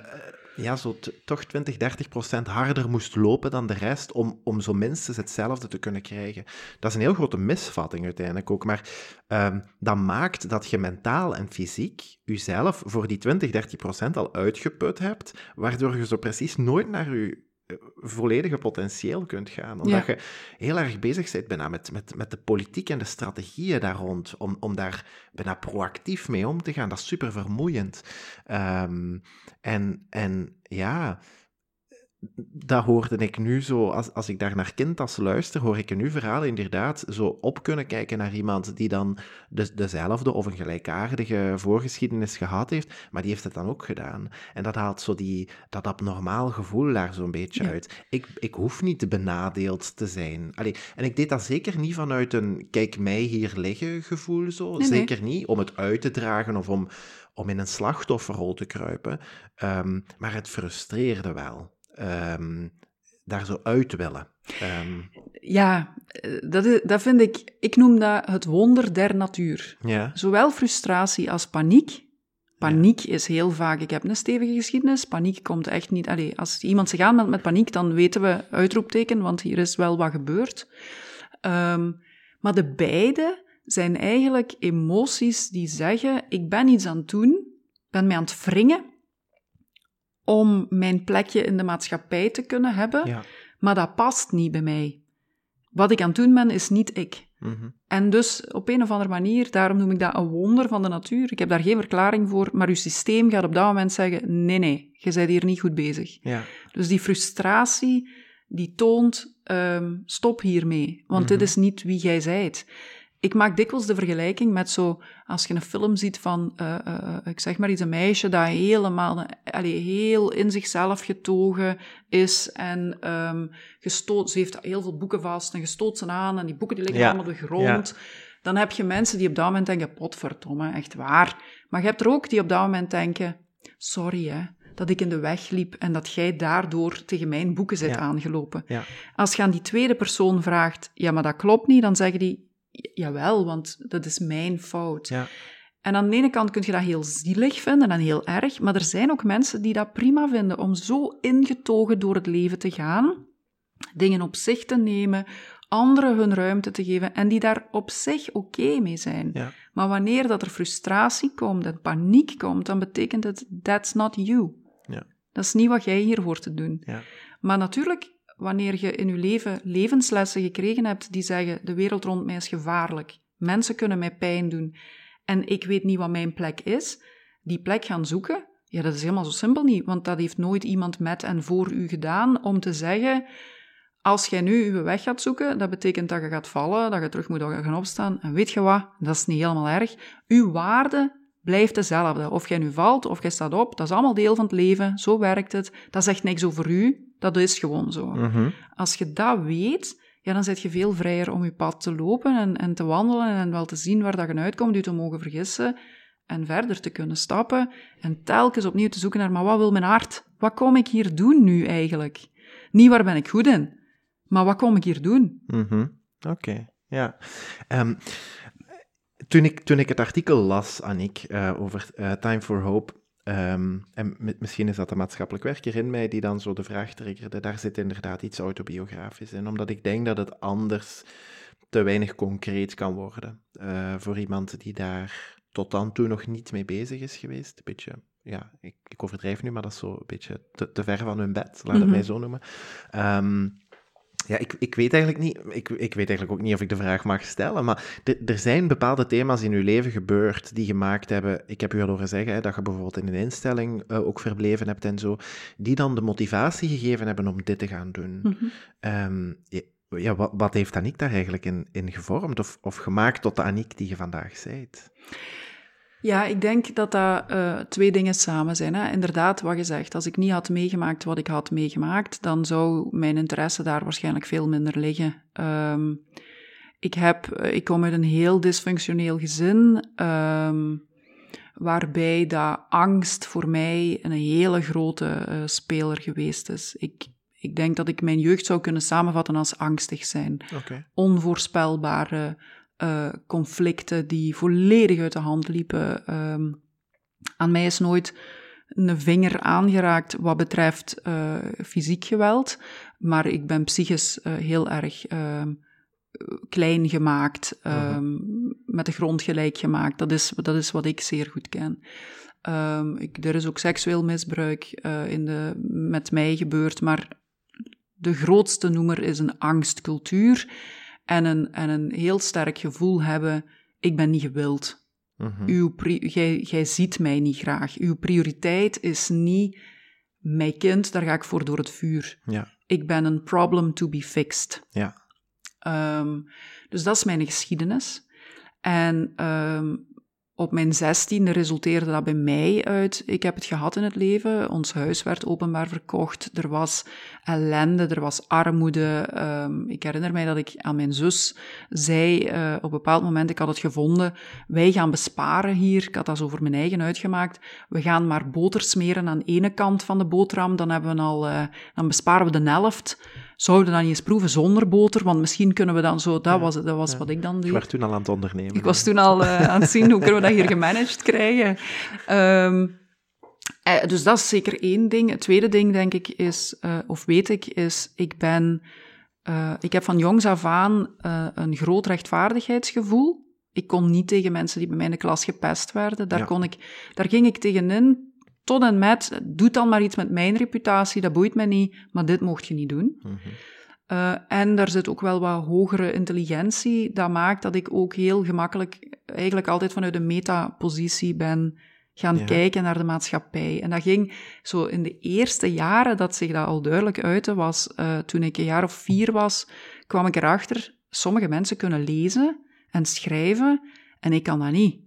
ja, zo toch 20, 30 procent harder moest lopen dan de rest om, om zo minstens hetzelfde te kunnen krijgen. Dat is een heel grote misvatting uiteindelijk ook. Maar um, dat maakt dat je mentaal en fysiek jezelf voor die 20, 30 procent al uitgeput hebt, waardoor je zo precies nooit naar je volledige potentieel kunt gaan. Omdat je heel erg bezig bent bijna met, met, met de politiek en de strategieën daar rond, om, om daar bijna proactief mee om te gaan. Dat is super vermoeiend. Um, en, en ja, dat hoorde ik nu zo, als, als ik daar naar Kintas luister, hoor ik in uw verhaal inderdaad zo op kunnen kijken naar iemand die dan de, dezelfde of een gelijkaardige voorgeschiedenis gehad heeft, maar die heeft het dan ook gedaan. En dat haalt zo die, dat abnormaal gevoel daar zo'n beetje uit. Ik, ik hoef niet benadeeld te zijn. Allee, en ik deed dat zeker niet vanuit een kijk mij hier liggen gevoel zo. zeker niet om het uit te dragen of om, om in een slachtofferrol te kruipen. Um, maar het frustreerde wel um, daar zo uit willen. Um, ja, dat, is, dat vind ik, ik noem dat het wonder der natuur. Ja. Zowel frustratie als paniek. Paniek ja. is heel vaak, ik heb een stevige geschiedenis, paniek komt echt niet, allez, als iemand zich aanmeldt met paniek, dan weten we uitroepteken, want hier is wel wat gebeurd. Um, maar de beide zijn eigenlijk emoties die zeggen, ik ben iets aan het doen, ben mij aan het wringen, om mijn plekje in de maatschappij te kunnen hebben, ja. maar dat past niet bij mij. Wat ik aan het doen ben, is niet ik. Mm -hmm. En dus op een of andere manier, daarom noem ik dat een wonder van de natuur. Ik heb daar geen verklaring voor, maar uw systeem gaat op dat moment zeggen: nee, nee, je bent hier niet goed bezig. Ja. Dus die frustratie, die toont: um, stop hiermee, want mm -hmm. dit is niet wie jij zijt ik maak dikwijls de vergelijking met zo, als je een film ziet van, uh, uh, ik zeg maar iets, een meisje dat helemaal, allee, heel in zichzelf getogen is en um, gestoot, ze heeft heel veel boeken vast en gestoot ze aan en die boeken die liggen ja. allemaal op de grond. Ja. Dan heb je mensen die op dat moment denken, potverdomme, echt waar. Maar je hebt er ook die op dat moment denken, sorry hè, dat ik in de weg liep en dat jij daardoor tegen mijn boeken zit ja. aangelopen. Ja. Als je aan die tweede persoon vraagt, ja, maar dat klopt niet, dan zeggen die, jawel, want dat is mijn fout. Ja. En aan de ene kant kun je dat heel zielig vinden en heel erg, maar er zijn ook mensen die dat prima vinden om zo ingetogen door het leven te gaan, dingen op zich te nemen, anderen hun ruimte te geven en die daar op zich oké okay mee zijn. Ja. Maar wanneer dat er frustratie komt en paniek komt, dan betekent het that's not you. Ja. Dat is niet wat jij hier hoort te doen. Ja. Maar natuurlijk wanneer je in je leven levenslessen gekregen hebt die zeggen: de wereld rond mij is gevaarlijk, mensen kunnen mij pijn doen en ik weet niet wat mijn plek is, die plek gaan zoeken. Ja, dat is helemaal zo simpel niet, want dat heeft nooit iemand met en voor u gedaan om te zeggen: als jij nu uw weg gaat zoeken, dat betekent dat je gaat vallen, dat je terug moet gaan opstaan. En weet je wat? Dat is niet helemaal erg. Uw waarde blijft dezelfde. Of jij nu valt of jij staat op, dat is allemaal deel van het leven. Zo werkt het. Dat zegt niks over u. Dat is gewoon zo. Mm -hmm. Als je dat weet, ja, dan zit je veel vrijer om je pad te lopen en, en te wandelen en wel te zien waar dat je uitkomt, je te mogen vergissen en verder te kunnen stappen en telkens opnieuw te zoeken naar, maar wat wil mijn hart? Wat kom ik hier doen nu eigenlijk? Niet waar ben ik goed in, maar wat kom ik hier doen? Mm -hmm. Oké, okay. ja. Um, toen, ik, toen ik het artikel las, Annick, uh, over uh, Time for Hope, Um, en misschien is dat de maatschappelijk werker in mij die dan zo de vraag triggerde. Daar zit inderdaad iets autobiografisch in, omdat ik denk dat het anders te weinig concreet kan worden uh, voor iemand die daar tot dan toe nog niet mee bezig is geweest. Een beetje, ja, ik, ik overdrijf nu, maar dat is zo een beetje te, te ver van hun bed, laat het mm -hmm. mij zo noemen. Um, ja, ik, ik weet eigenlijk niet, ik, ik weet eigenlijk ook niet of ik de vraag mag stellen, maar er zijn bepaalde thema's in uw leven gebeurd die gemaakt hebben, ik heb u al horen zeggen, hè, dat je bijvoorbeeld in een instelling uh, ook verbleven hebt en zo, die dan de motivatie gegeven hebben om dit te gaan doen. Mm -hmm. um, ja, ja, wat, wat heeft Aniek daar eigenlijk in, in gevormd of, of gemaakt tot de Aniek die je vandaag zijt? Ja, ik denk dat dat uh, twee dingen samen zijn. Hè. Inderdaad, wat je zegt, als ik niet had meegemaakt wat ik had meegemaakt, dan zou mijn interesse daar waarschijnlijk veel minder liggen. Um, ik, heb, ik kom uit een heel dysfunctioneel gezin, um, waarbij dat angst voor mij een hele grote uh, speler geweest is. Ik, ik denk dat ik mijn jeugd zou kunnen samenvatten als angstig zijn. Okay. Onvoorspelbare uh, conflicten die volledig uit de hand liepen. Um, aan mij is nooit een vinger aangeraakt wat betreft uh, fysiek geweld, maar ik ben psychisch uh, heel erg ehm, klein gemaakt, um, met de grond gelijk gemaakt. Dat is, dat is wat ik zeer goed ken. Um, ik, er is ook seksueel misbruik in de, met mij gebeurd, maar de grootste noemer is een angstcultuur en een, en een heel sterk gevoel hebben, ik ben niet gewild. Uw jij, jij ziet mij niet graag. Uw prioriteit is niet mijn kind, daar ga ik voor door het vuur. Ja. Ik ben een problem to be fixed. Ja. Um, dus dat is mijn geschiedenis. En um, op mijn zestiende resulteerde dat bij mij uit. Ik heb het gehad in het leven. Ons huis werd openbaar verkocht. Er was ellende, er was armoede. Um, ik herinner mij dat ik aan mijn zus zei uh, op een bepaald moment, ik had het gevonden, wij gaan besparen hier. Ik had dat zo voor mijn eigen uitgemaakt. We gaan maar boter smeren aan de ene kant van de boterham, dan, hebben we al, uh, dan besparen we de helft zouden we dan eens proeven zonder boter? Want misschien kunnen we dan zo... Dat was, dat was wat ik dan deed. Ik was toen al aan het ondernemen. Ik was toen al uh, aan het zien, hoe kunnen we dat hier gemanaged krijgen? Um, uh, dus dat is zeker één ding. Het tweede ding, denk ik, is... Uh, of weet ik, is... Ik ben... ik heb van jongs af aan een groot rechtvaardigheidsgevoel. Ik kon niet tegen mensen die bij mij in de klas gepest werden. Daar, ja. kon ik, daar ging ik tegenin tot en met, doe dan maar iets met mijn reputatie, dat boeit me niet, maar dit mocht je niet doen. Mm -hmm. uh, en daar zit ook wel wat hogere intelligentie. Dat maakt dat ik ook heel gemakkelijk, eigenlijk altijd vanuit een metapositie ben gaan ja. kijken naar de maatschappij. En dat ging zo in de eerste jaren dat zich dat al duidelijk uitte, was uh, toen ik een jaar of vier was, kwam ik erachter, sommige mensen kunnen lezen en schrijven en ik kan dat niet.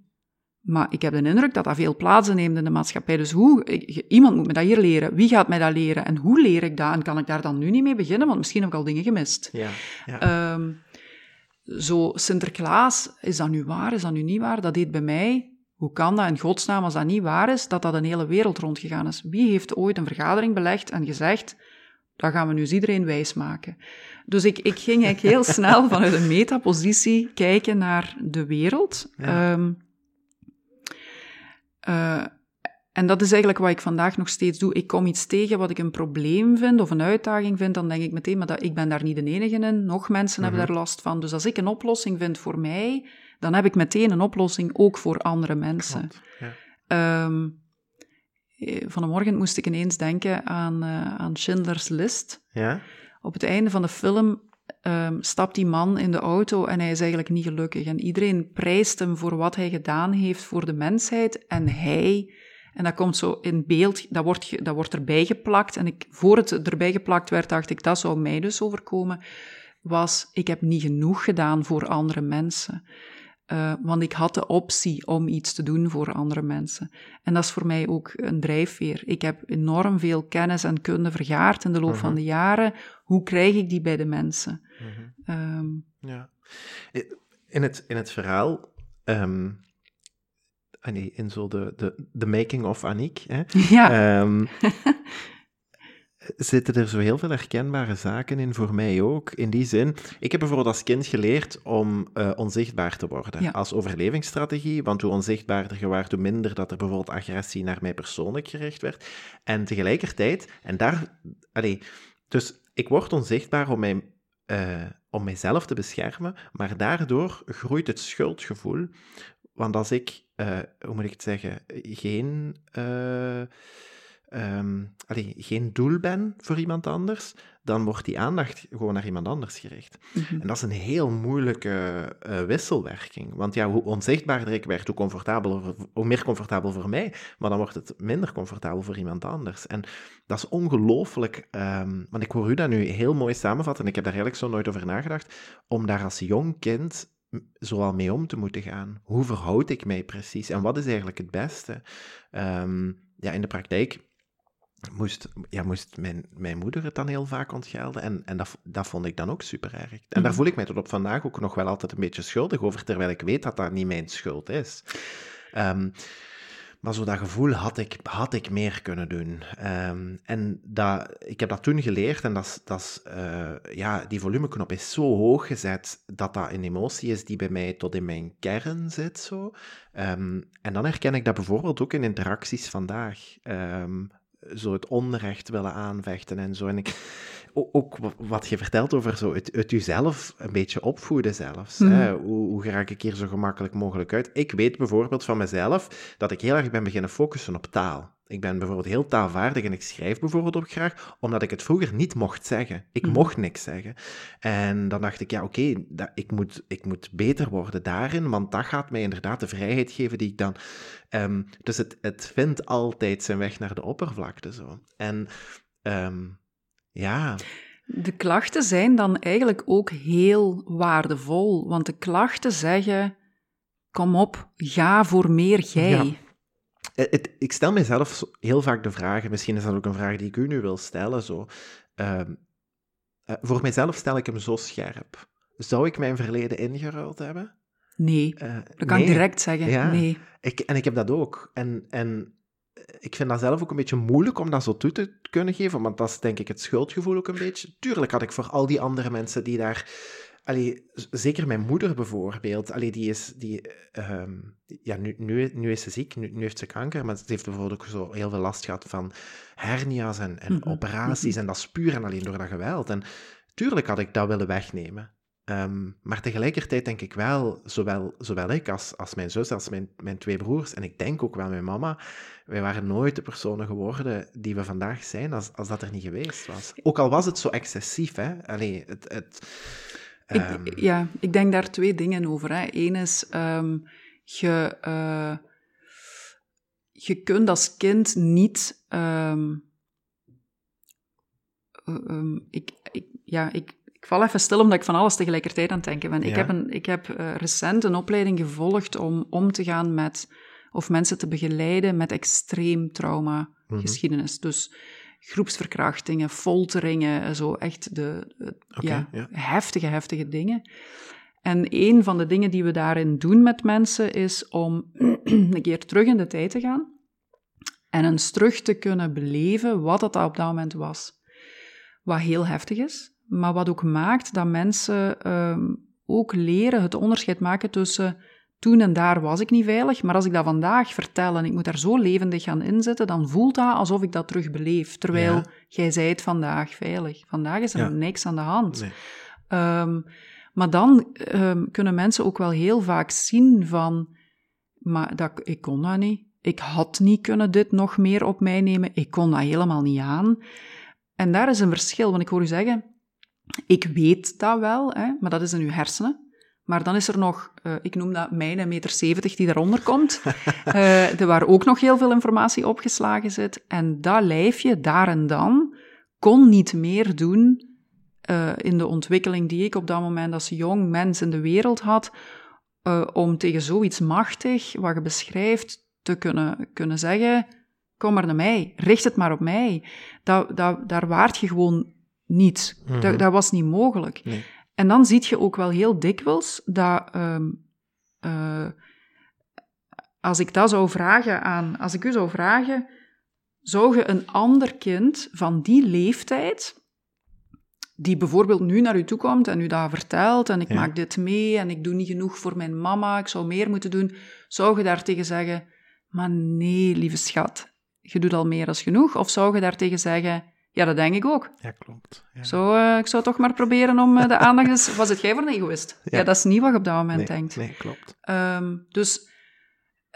Maar ik heb de indruk dat dat veel plaatsen neemt in de maatschappij. Dus hoe, iemand moet me dat hier leren. Wie gaat mij dat leren? En hoe leer ik dat? En kan ik daar dan nu niet mee beginnen? Want misschien heb ik al dingen gemist. Ja, ja. Um, zo, Sinterklaas, is dat nu waar? Is dat nu niet waar? Dat deed bij mij. Hoe kan dat in godsnaam, als dat niet waar is, dat dat een hele wereld rondgegaan is? Wie heeft ooit een vergadering belegd en gezegd, dat gaan we nu eens iedereen wijsmaken? Dus ik, ik ging eigenlijk heel snel vanuit een metapositie kijken naar de wereld. Ja. Um, uh, en dat is eigenlijk wat ik vandaag nog steeds doe. Ik kom iets tegen wat ik een probleem vind of een uitdaging vind, dan denk ik meteen, maar dat, ik ben daar niet de enige in. Nog mensen hebben mhm. daar last van. Dus als ik een oplossing vind voor mij, dan heb ik meteen een oplossing ook voor andere mensen. ja. um, vanmorgen moest ik ineens denken aan, uh, aan Schindler's List. Ja? Op het einde van de film um, stapt die man in de auto en hij is eigenlijk niet gelukkig. En iedereen prijst hem voor wat hij gedaan heeft voor de mensheid. En hij, en dat komt zo in beeld, dat wordt, dat wordt erbij geplakt. En ik, voor het erbij geplakt werd, dacht ik, dat zou mij dus overkomen. Was, ik heb niet genoeg gedaan voor andere mensen. Uh, want ik had de optie om iets te doen voor andere mensen. En dat is voor mij ook een drijfveer. Ik heb enorm veel kennis en kunde vergaard in de loop uh -huh. van mhm. de jaren. Hoe krijg ik die bij de mensen? Uh -huh. um, ja. In het, in het verhaal, um, in zo de, de, de making of Aniek, hè? Ja. Um, zitten er zo heel veel herkenbare zaken in voor mij ook. In die zin, ik heb bijvoorbeeld als kind geleerd om uh, onzichtbaar te worden ja. als overlevingsstrategie. Want hoe onzichtbaarder je waart, hoe minder dat er bijvoorbeeld agressie naar mij persoonlijk gericht werd. En tegelijkertijd, en daar, allee, dus ik word onzichtbaar om, mij, uh, om mijzelf te beschermen, maar daardoor groeit het schuldgevoel. Want als ik, uh, hoe moet ik het zeggen, geen um, allee, geen doel ben voor iemand anders, dan wordt die aandacht gewoon naar iemand anders gericht. Mm -hmm. En dat is een heel moeilijke uh, wisselwerking. Want ja, hoe onzichtbaarder ik werd, hoe, comfortabeler, hoe meer comfortabel voor mij, maar dan wordt het minder comfortabel voor iemand anders. En dat is ongelooflijk, um, want ik hoor u dat nu heel mooi samenvatten, en ik heb daar eigenlijk zo nooit over nagedacht, om daar als jong kind zoal mee om te moeten gaan. Hoe verhoud ik mij precies? En wat is eigenlijk het beste? Um, ja, in de praktijk moest, ja, moest mijn, mijn moeder het dan heel vaak ontgelden. En, en dat, dat vond ik dan ook super erg. En daar mhm. voel ik mij tot op vandaag ook nog wel altijd een beetje schuldig over, terwijl ik weet dat dat niet mijn schuld is. Um, maar zo dat gevoel had ik, had ik meer kunnen doen. Ehm, en dat, ik heb dat toen geleerd en dat, dat uh, ja, die volumeknop is zo hoog gezet dat dat een emotie is die bij mij tot in mijn kern zit. Zo. Ehm, en dan herken ik dat bijvoorbeeld ook in interacties vandaag. Um, zo het onrecht willen aanvechten en zo. En ik, ook wat je vertelt over zo het, het jezelf een beetje opvoeden zelfs. Hè? Mhm. Hoe, hoe raak ik hier zo gemakkelijk mogelijk uit? Ik weet bijvoorbeeld van mezelf dat ik heel erg ben beginnen focussen op taal. Ik ben bijvoorbeeld heel taalvaardig en ik schrijf bijvoorbeeld ook graag, omdat ik het vroeger niet mocht zeggen. Ik mhm. mocht niks zeggen. En dan dacht ik, ja, oké, ik, moet, ik moet beter worden daarin, want dat gaat mij inderdaad de vrijheid geven die ik dan. Ehm, dus het, het vindt altijd zijn weg naar de oppervlakte zo. En ehm, ja. De klachten zijn dan eigenlijk ook heel waardevol, want de klachten zeggen: kom op, ga voor meer jij. Eh, ik stel mezelf heel vaak de vraag, misschien is dat ook een vraag die ik u nu wil stellen, zo. Ehm, eh, voor mijzelf stel ik hem zo scherp. Zou ik mijn verleden ingeruild hebben? Nee, uh, dat kan ik direct zeggen. Ja, nee. Ik, en ik heb dat ook. En, en ik vind dat zelf ook een beetje moeilijk om dat zo toe te kunnen geven, want dat is denk ik het schuldgevoel ook een beetje. Tuurlijk had ik voor al die andere mensen die daar... Allee, zeker mijn moeder bijvoorbeeld, allee, die is... Die, ehm, ja, nu, nu, nu is ze ziek, nu, nu, heeft ze kanker, maar ze heeft bijvoorbeeld ook zo heel veel last gehad van hernia's en, en operaties, en dat is puur en alleen door dat geweld. En tuurlijk had ik dat willen wegnemen. Ehm, maar tegelijkertijd denk ik wel, zowel, zowel ik als, als mijn zus, als mijn, mijn twee broers, en ik denk ook wel mijn mama, wij waren nooit de personen geworden die we vandaag zijn als, als dat er niet geweest was. Ook al was het zo excessief, hè. Allee, het... het ik, ehm, ja, ik denk daar twee dingen over. Hè. Eén is, um, je, uh, je kunt als kind niet... ik, ik, ja, ik, ik val even stil omdat ik van alles tegelijkertijd aan het denken ben. Ik heb, een, ik heb uh, recent een opleiding gevolgd om om te gaan met, of mensen te begeleiden met extreem trauma mhm. geschiedenis. Dus groepsverkrachtingen, folteringen, eh, zo echt de, ja, heftige, heftige dingen. En een van de dingen die we daarin doen met mensen is om een keer terug in de tijd te gaan en eens terug te kunnen beleven wat dat op dat moment was. Wat heel heftig is, maar wat ook maakt dat mensen ehm, ook leren het onderscheid maken tussen toen en daar was ik niet veilig, maar als ik dat vandaag vertel en ik moet daar zo levendig gaan inzetten, dan voelt dat alsof ik dat terug beleef. Terwijl jij zei het vandaag veilig. Vandaag is er niks aan de hand. Nee. Ehm, maar dan ehm, kunnen mensen ook wel heel vaak zien van, maar dat, ik kon dat niet. Ik had niet kunnen dit nog meer op mij nemen. Ik kon dat helemaal niet aan. En daar is een verschil, want ik hoor u zeggen, ik weet dat wel, hè, maar dat is in uw hersenen. Maar dan is er nog, uh, ik noem dat mijn meter 70 die daaronder komt, uh, waar ook nog heel veel informatie opgeslagen zit. En dat lijfje, daar en dan, kon niet meer doen uh, in de ontwikkeling die ik op dat moment als jong mens in de wereld had, om tegen zoiets machtig, wat je beschrijft, te kunnen, kunnen zeggen, kom maar naar mij, richt het maar op mij. Dat, dat, daar waart je gewoon niet. dat, mhm. dat, was niet mogelijk. Nee. En dan zie je ook wel heel dikwijls dat um, uh, als ik dat zou vragen aan, als ik u zou vragen, zou je een ander kind van die leeftijd, die bijvoorbeeld nu naar u toe komt en u dat vertelt en ik maak dit mee en ik doe niet genoeg voor mijn mama, ik zou meer moeten doen, zou je daartegen zeggen, maar nee, lieve schat, je doet al meer dan genoeg? Of zou je daartegen zeggen, ja, dat denk ik ook. Ja, klopt. Ja. Zo, uh, ik zou toch maar proberen om uh, de aandacht... eens... Was het jij voor een egoïst? Ja. ja. dat is niet wat je op dat moment nee, denkt. Nee, klopt. Um, dus,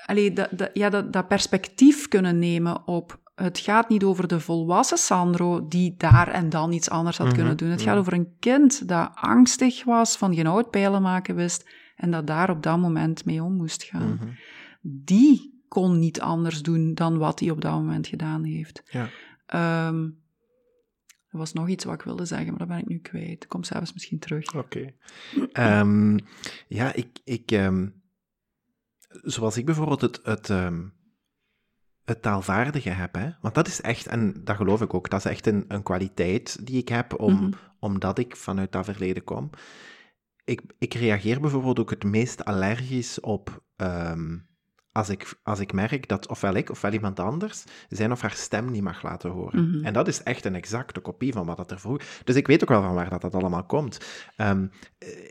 allee, dat, dat, ja, dat, dat perspectief kunnen nemen op... Het gaat niet over de volwassen Sandro die daar en dan iets anders had kunnen mhm, doen. Het gaat mhm. over een kind dat angstig was, van geen oud pijlen maken wist en dat daar op dat moment mee om moest gaan. Mhm. Die kon niet anders doen dan wat hij op dat moment gedaan heeft. Ja. Um, er was nog iets wat ik wilde zeggen, maar dat ben ik nu kwijt. Kom zelfs misschien terug. Oké. Ehm, ja, ik... ik um, zoals ik bijvoorbeeld het, het, um, het taalvaardige heb, hè? want dat is echt, en dat geloof ik ook, dat is echt een, een kwaliteit die ik heb, om, mm omdat ik vanuit dat verleden kom. Ik, ik reageer bijvoorbeeld ook het meest allergisch op als ik, als ik merk dat ofwel ik ofwel iemand anders zijn of haar stem niet mag laten horen. Mhm. En dat is echt een exacte kopie van wat dat er vroeger... Dus ik weet ook wel van waar dat, dat allemaal komt. Ehm,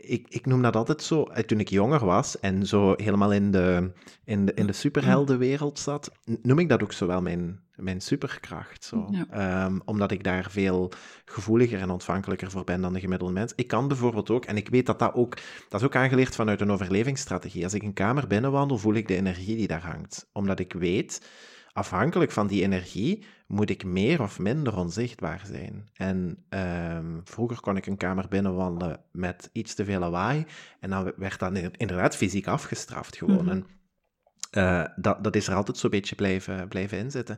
ik, ik noem dat altijd zo, eh, toen ik jonger was en zo helemaal in de, in de, in de superheldenwereld zat, noem ik dat ook zo wel mijn, mijn superkracht. Zo. Ja. Ehm, omdat ik daar veel gevoeliger en ontvankelijker voor ben dan de gemiddelde mens. Ik kan bijvoorbeeld ook, en ik weet dat dat ook, dat is ook aangeleerd vanuit een overlevingsstrategie. Als ik een kamer binnenwandel, voel ik de energie die daar hangt. Omdat ik weet, afhankelijk van die energie, moet ik meer of minder onzichtbaar zijn. En ehm, vroeger kon ik een kamer binnenwandelen met iets te veel lawaai, en dan werd dat inderdaad fysiek afgestraft gewoon. Mhm. Uh, dat, dat is er altijd zo'n beetje blijven, blijven inzitten.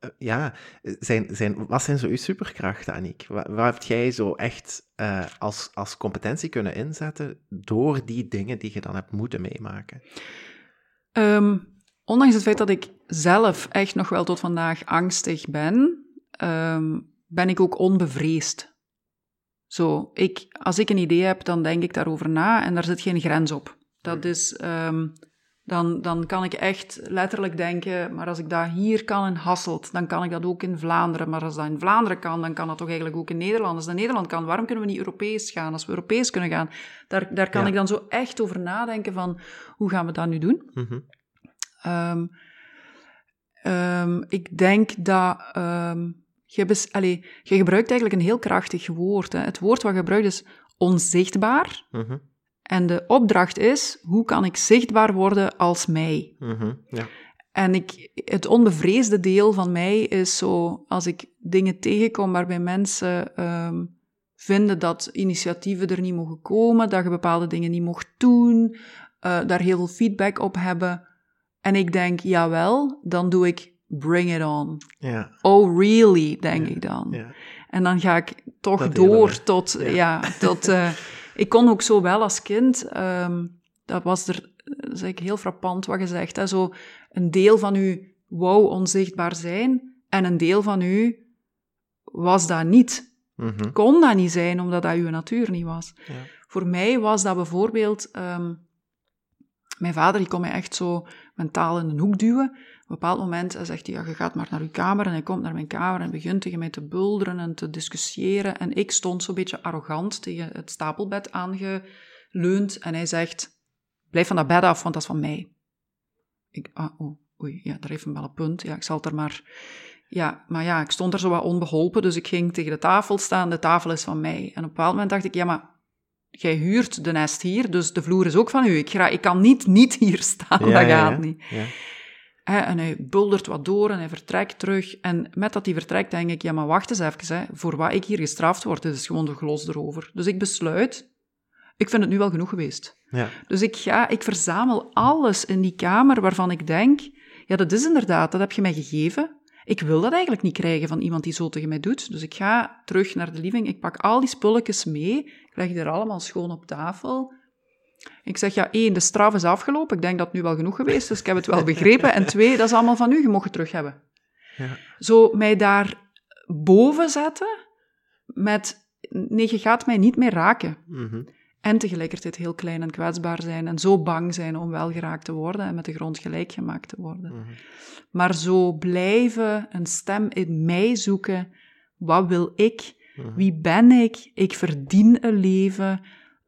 Uh, ja, zijn, zijn, wat zijn zo uw superkrachten, Aniek? Wat, wat heb jij zo echt uh, als, als competentie kunnen inzetten door die dingen die je dan hebt moeten meemaken? Um, ondanks het feit dat ik zelf echt nog wel tot vandaag angstig ben, um, ben ik ook onbevreesd. Zo, ik, als ik een idee heb, dan denk ik daarover na en daar zit geen grens op. Dat is... Um, dan, dan kan ik echt letterlijk denken, maar als ik dat hier kan in Hasselt, dan kan ik dat ook in Vlaanderen. Maar als dat in Vlaanderen kan, dan kan dat toch eigenlijk ook in Nederland. Als dat in Nederland kan, waarom kunnen we niet Europees gaan? Als we Europees kunnen gaan, daar, daar kan Ja. ik dan zo echt over nadenken van, hoe gaan we dat nu doen? Mhm. Ehm, ehm, ik denk dat ehm, je, bes- allee, je gebruikt eigenlijk een heel krachtig woord. Hè. Het woord wat je gebruikt is onzichtbaar. Mhm. En de opdracht is, hoe kan ik zichtbaar worden als mij? Mhm. Ja. En ik, het onbevreesde deel van mij is zo, als ik dingen tegenkom waarbij mensen ehm, vinden dat initiatieven er niet mogen komen, dat je bepaalde dingen niet mocht doen, eh, daar heel veel feedback op hebben. En ik denk, jawel, dan doe ik bring it on. Ja. Oh, really, denk Ja, ik dan. Ja. En dan ga ik toch Dat door tot, ja. ja, tot... eh, ik kon ook zo wel als kind, ehm, dat was er, dat is eigenlijk heel frappant wat gezegd, hè, zo een deel van u wou onzichtbaar zijn en een deel van u was dat niet. Mhm. Kon dat niet zijn, omdat dat uw natuur niet was. Ja. Voor mij was dat bijvoorbeeld... ehm, mijn vader die kon mij echt zo mentaal in een hoek duwen. Op een bepaald moment zegt hij, ja, je gaat maar naar uw kamer. En hij komt naar mijn kamer en begint tegen mij te bulderen en te discussiëren. En ik stond zo'n beetje arrogant tegen het stapelbed aangeleund. En hij zegt, blijf van dat bed af, want dat is van mij. Ik, ah, oh, oei, ja, daar heeft hem wel een punt. Ja, ik zal het er maar... Ja, maar ja, ik stond er zo wat onbeholpen, dus ik ging tegen de tafel staan. De tafel is van mij. En op een bepaald moment dacht ik, ja, maar jij huurt de nest hier, dus de vloer is ook van u. Ik, ga, ik kan niet niet hier staan, Ja, dat gaat ja. niet. Ja. En hij buldert wat door en hij vertrekt terug. En met dat hij vertrekt, denk ik, ja, maar wacht eens even. Hè. Voor wat ik hier gestraft word, dit is gewoon de glos erover. Dus ik besluit, ik vind het nu wel genoeg geweest. Ja. Dus ik ga, ik verzamel alles in die kamer waarvan ik denk, ja, dat is inderdaad, dat heb je mij gegeven. Ik wil dat eigenlijk niet krijgen van iemand die zo tegen mij doet. Dus ik ga terug naar de living, ik pak al die spulletjes mee, ik leg die er allemaal schoon op tafel. Ik zeg, ja, één, de straf is afgelopen. Ik denk dat het nu wel genoeg geweest is. Ik heb het wel begrepen. En twee, dat is allemaal van u. Je mag het terug hebben. Ja. Zo mij daar boven zetten met... Nee, je gaat mij niet meer raken. Mhm. En tegelijkertijd heel klein en kwetsbaar zijn. En zo bang zijn om wel geraakt te worden en met de grond gelijk gemaakt te worden. Mhm. Maar zo blijven een stem in mij zoeken. Wat wil ik? Mhm. Wie ben ik? Ik verdien een leven.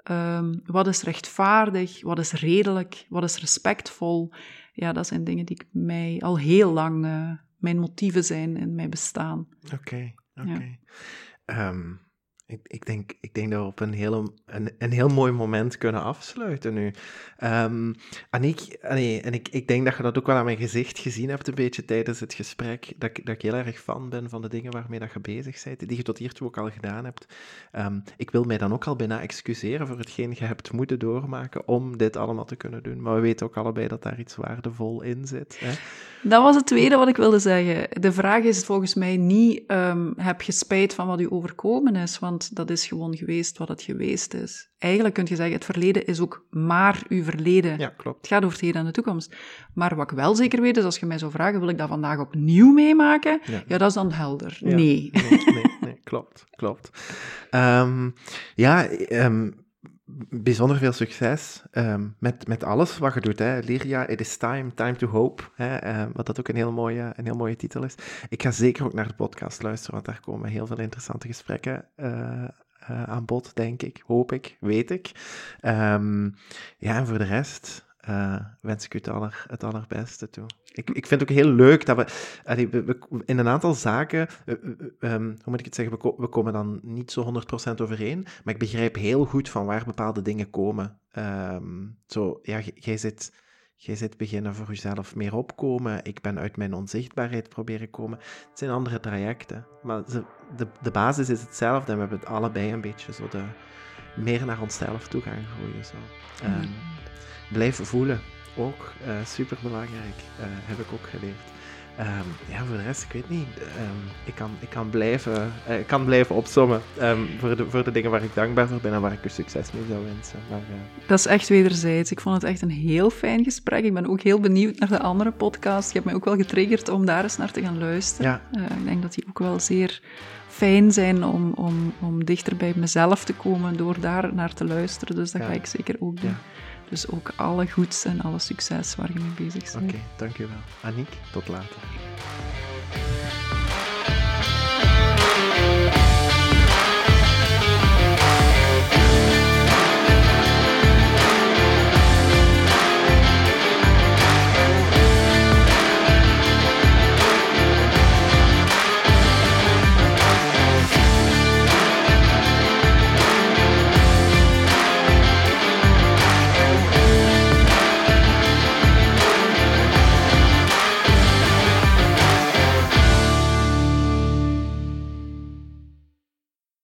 Ehm, wat is rechtvaardig? Wat is redelijk? Wat is respectvol? Ja, dat zijn dingen die ik mij al heel lang eh, mijn motieven zijn in mijn bestaan. Oké, oké. Ja. Ehm, ik, ik, denk, ik denk dat we op een, hele, een, een heel mooi moment kunnen afsluiten nu. Ehm Aniek, allee, en ik, ik denk dat je dat ook wel aan mijn gezicht gezien hebt een beetje tijdens het gesprek, dat, ik- dat ik heel erg fan ben van de dingen waarmee dat je bezig bent, die je tot hiertoe ook al gedaan hebt. Ehm, ik wil mij dan ook al bijna excuseren voor hetgeen je hebt moeten doormaken om dit allemaal te kunnen doen. Maar we weten ook allebei dat daar iets waardevol in zit. Hè? Dat was het tweede wat ik wilde zeggen. De vraag is volgens mij niet, ehm, heb je spijt van wat u overkomen is? Dat is gewoon geweest wat het geweest is. Eigenlijk kun je zeggen, het verleden is ook maar uw verleden. Ja, klopt. Het gaat over het heden en de toekomst. Maar wat ik wel zeker weet, is als je mij zou vragen, wil ik dat vandaag opnieuw meemaken? Ja. Ja, dat is dan helder. Ja. Nee. Nee, nee, nee, klopt, klopt. Ehm, ja, ehm, bijzonder veel succes um, met, met alles wat je doet. Hè. Lyria, It is Time, Time to Hope. Hè, uh, wat dat ook een heel, mooie, een heel mooie titel is. Ik ga zeker ook naar de podcast luisteren, want daar komen heel veel interessante gesprekken uh, uh, aan bod, denk ik. Hoop ik, weet ik. Um, ja, en voor de rest uh, wens ik u het, aller, het allerbeste toe. Ik, ik vind het ook heel leuk dat we, allee, we, we in een aantal zaken, um, hoe moet ik het zeggen, we, we komen dan niet zo 100% overeen, maar ik begrijp heel goed van waar bepaalde dingen komen. Um, zo, ja, jij zit, jij zit beginnen voor jezelf meer opkomen. Ik ben uit mijn onzichtbaarheid proberen komen. Het zijn andere trajecten, maar ze, de, de basis is hetzelfde en we hebben het allebei een beetje zo de, meer naar onszelf toe gaan groeien. Zo. Um, blijven voelen. Ook uh, super belangrijk, uh, heb ik ook geleerd. Um, ja, voor de rest, ik weet niet. Um, ik, kan, ik, kan blijven, uh, ik kan blijven opzommen um, voor, de, voor de dingen waar ik dankbaar voor ben en waar ik er succes mee zou wensen. Maar, Dat is echt wederzijds. Ik vond het echt een heel fijn gesprek. Ik ben ook heel benieuwd naar de andere podcast. Je hebt mij ook wel getriggerd om daar eens naar te gaan luisteren. Ja. ik denk dat die ook wel zeer fijn zijn om, om, om dichter bij mezelf te komen door daar naar te luisteren. Dus dat ja. ga ik zeker ook doen. Ja. Dus ook alle goeds en alle succes waar je mee bezig bent. Oké, dankjewel. Aniek, tot later.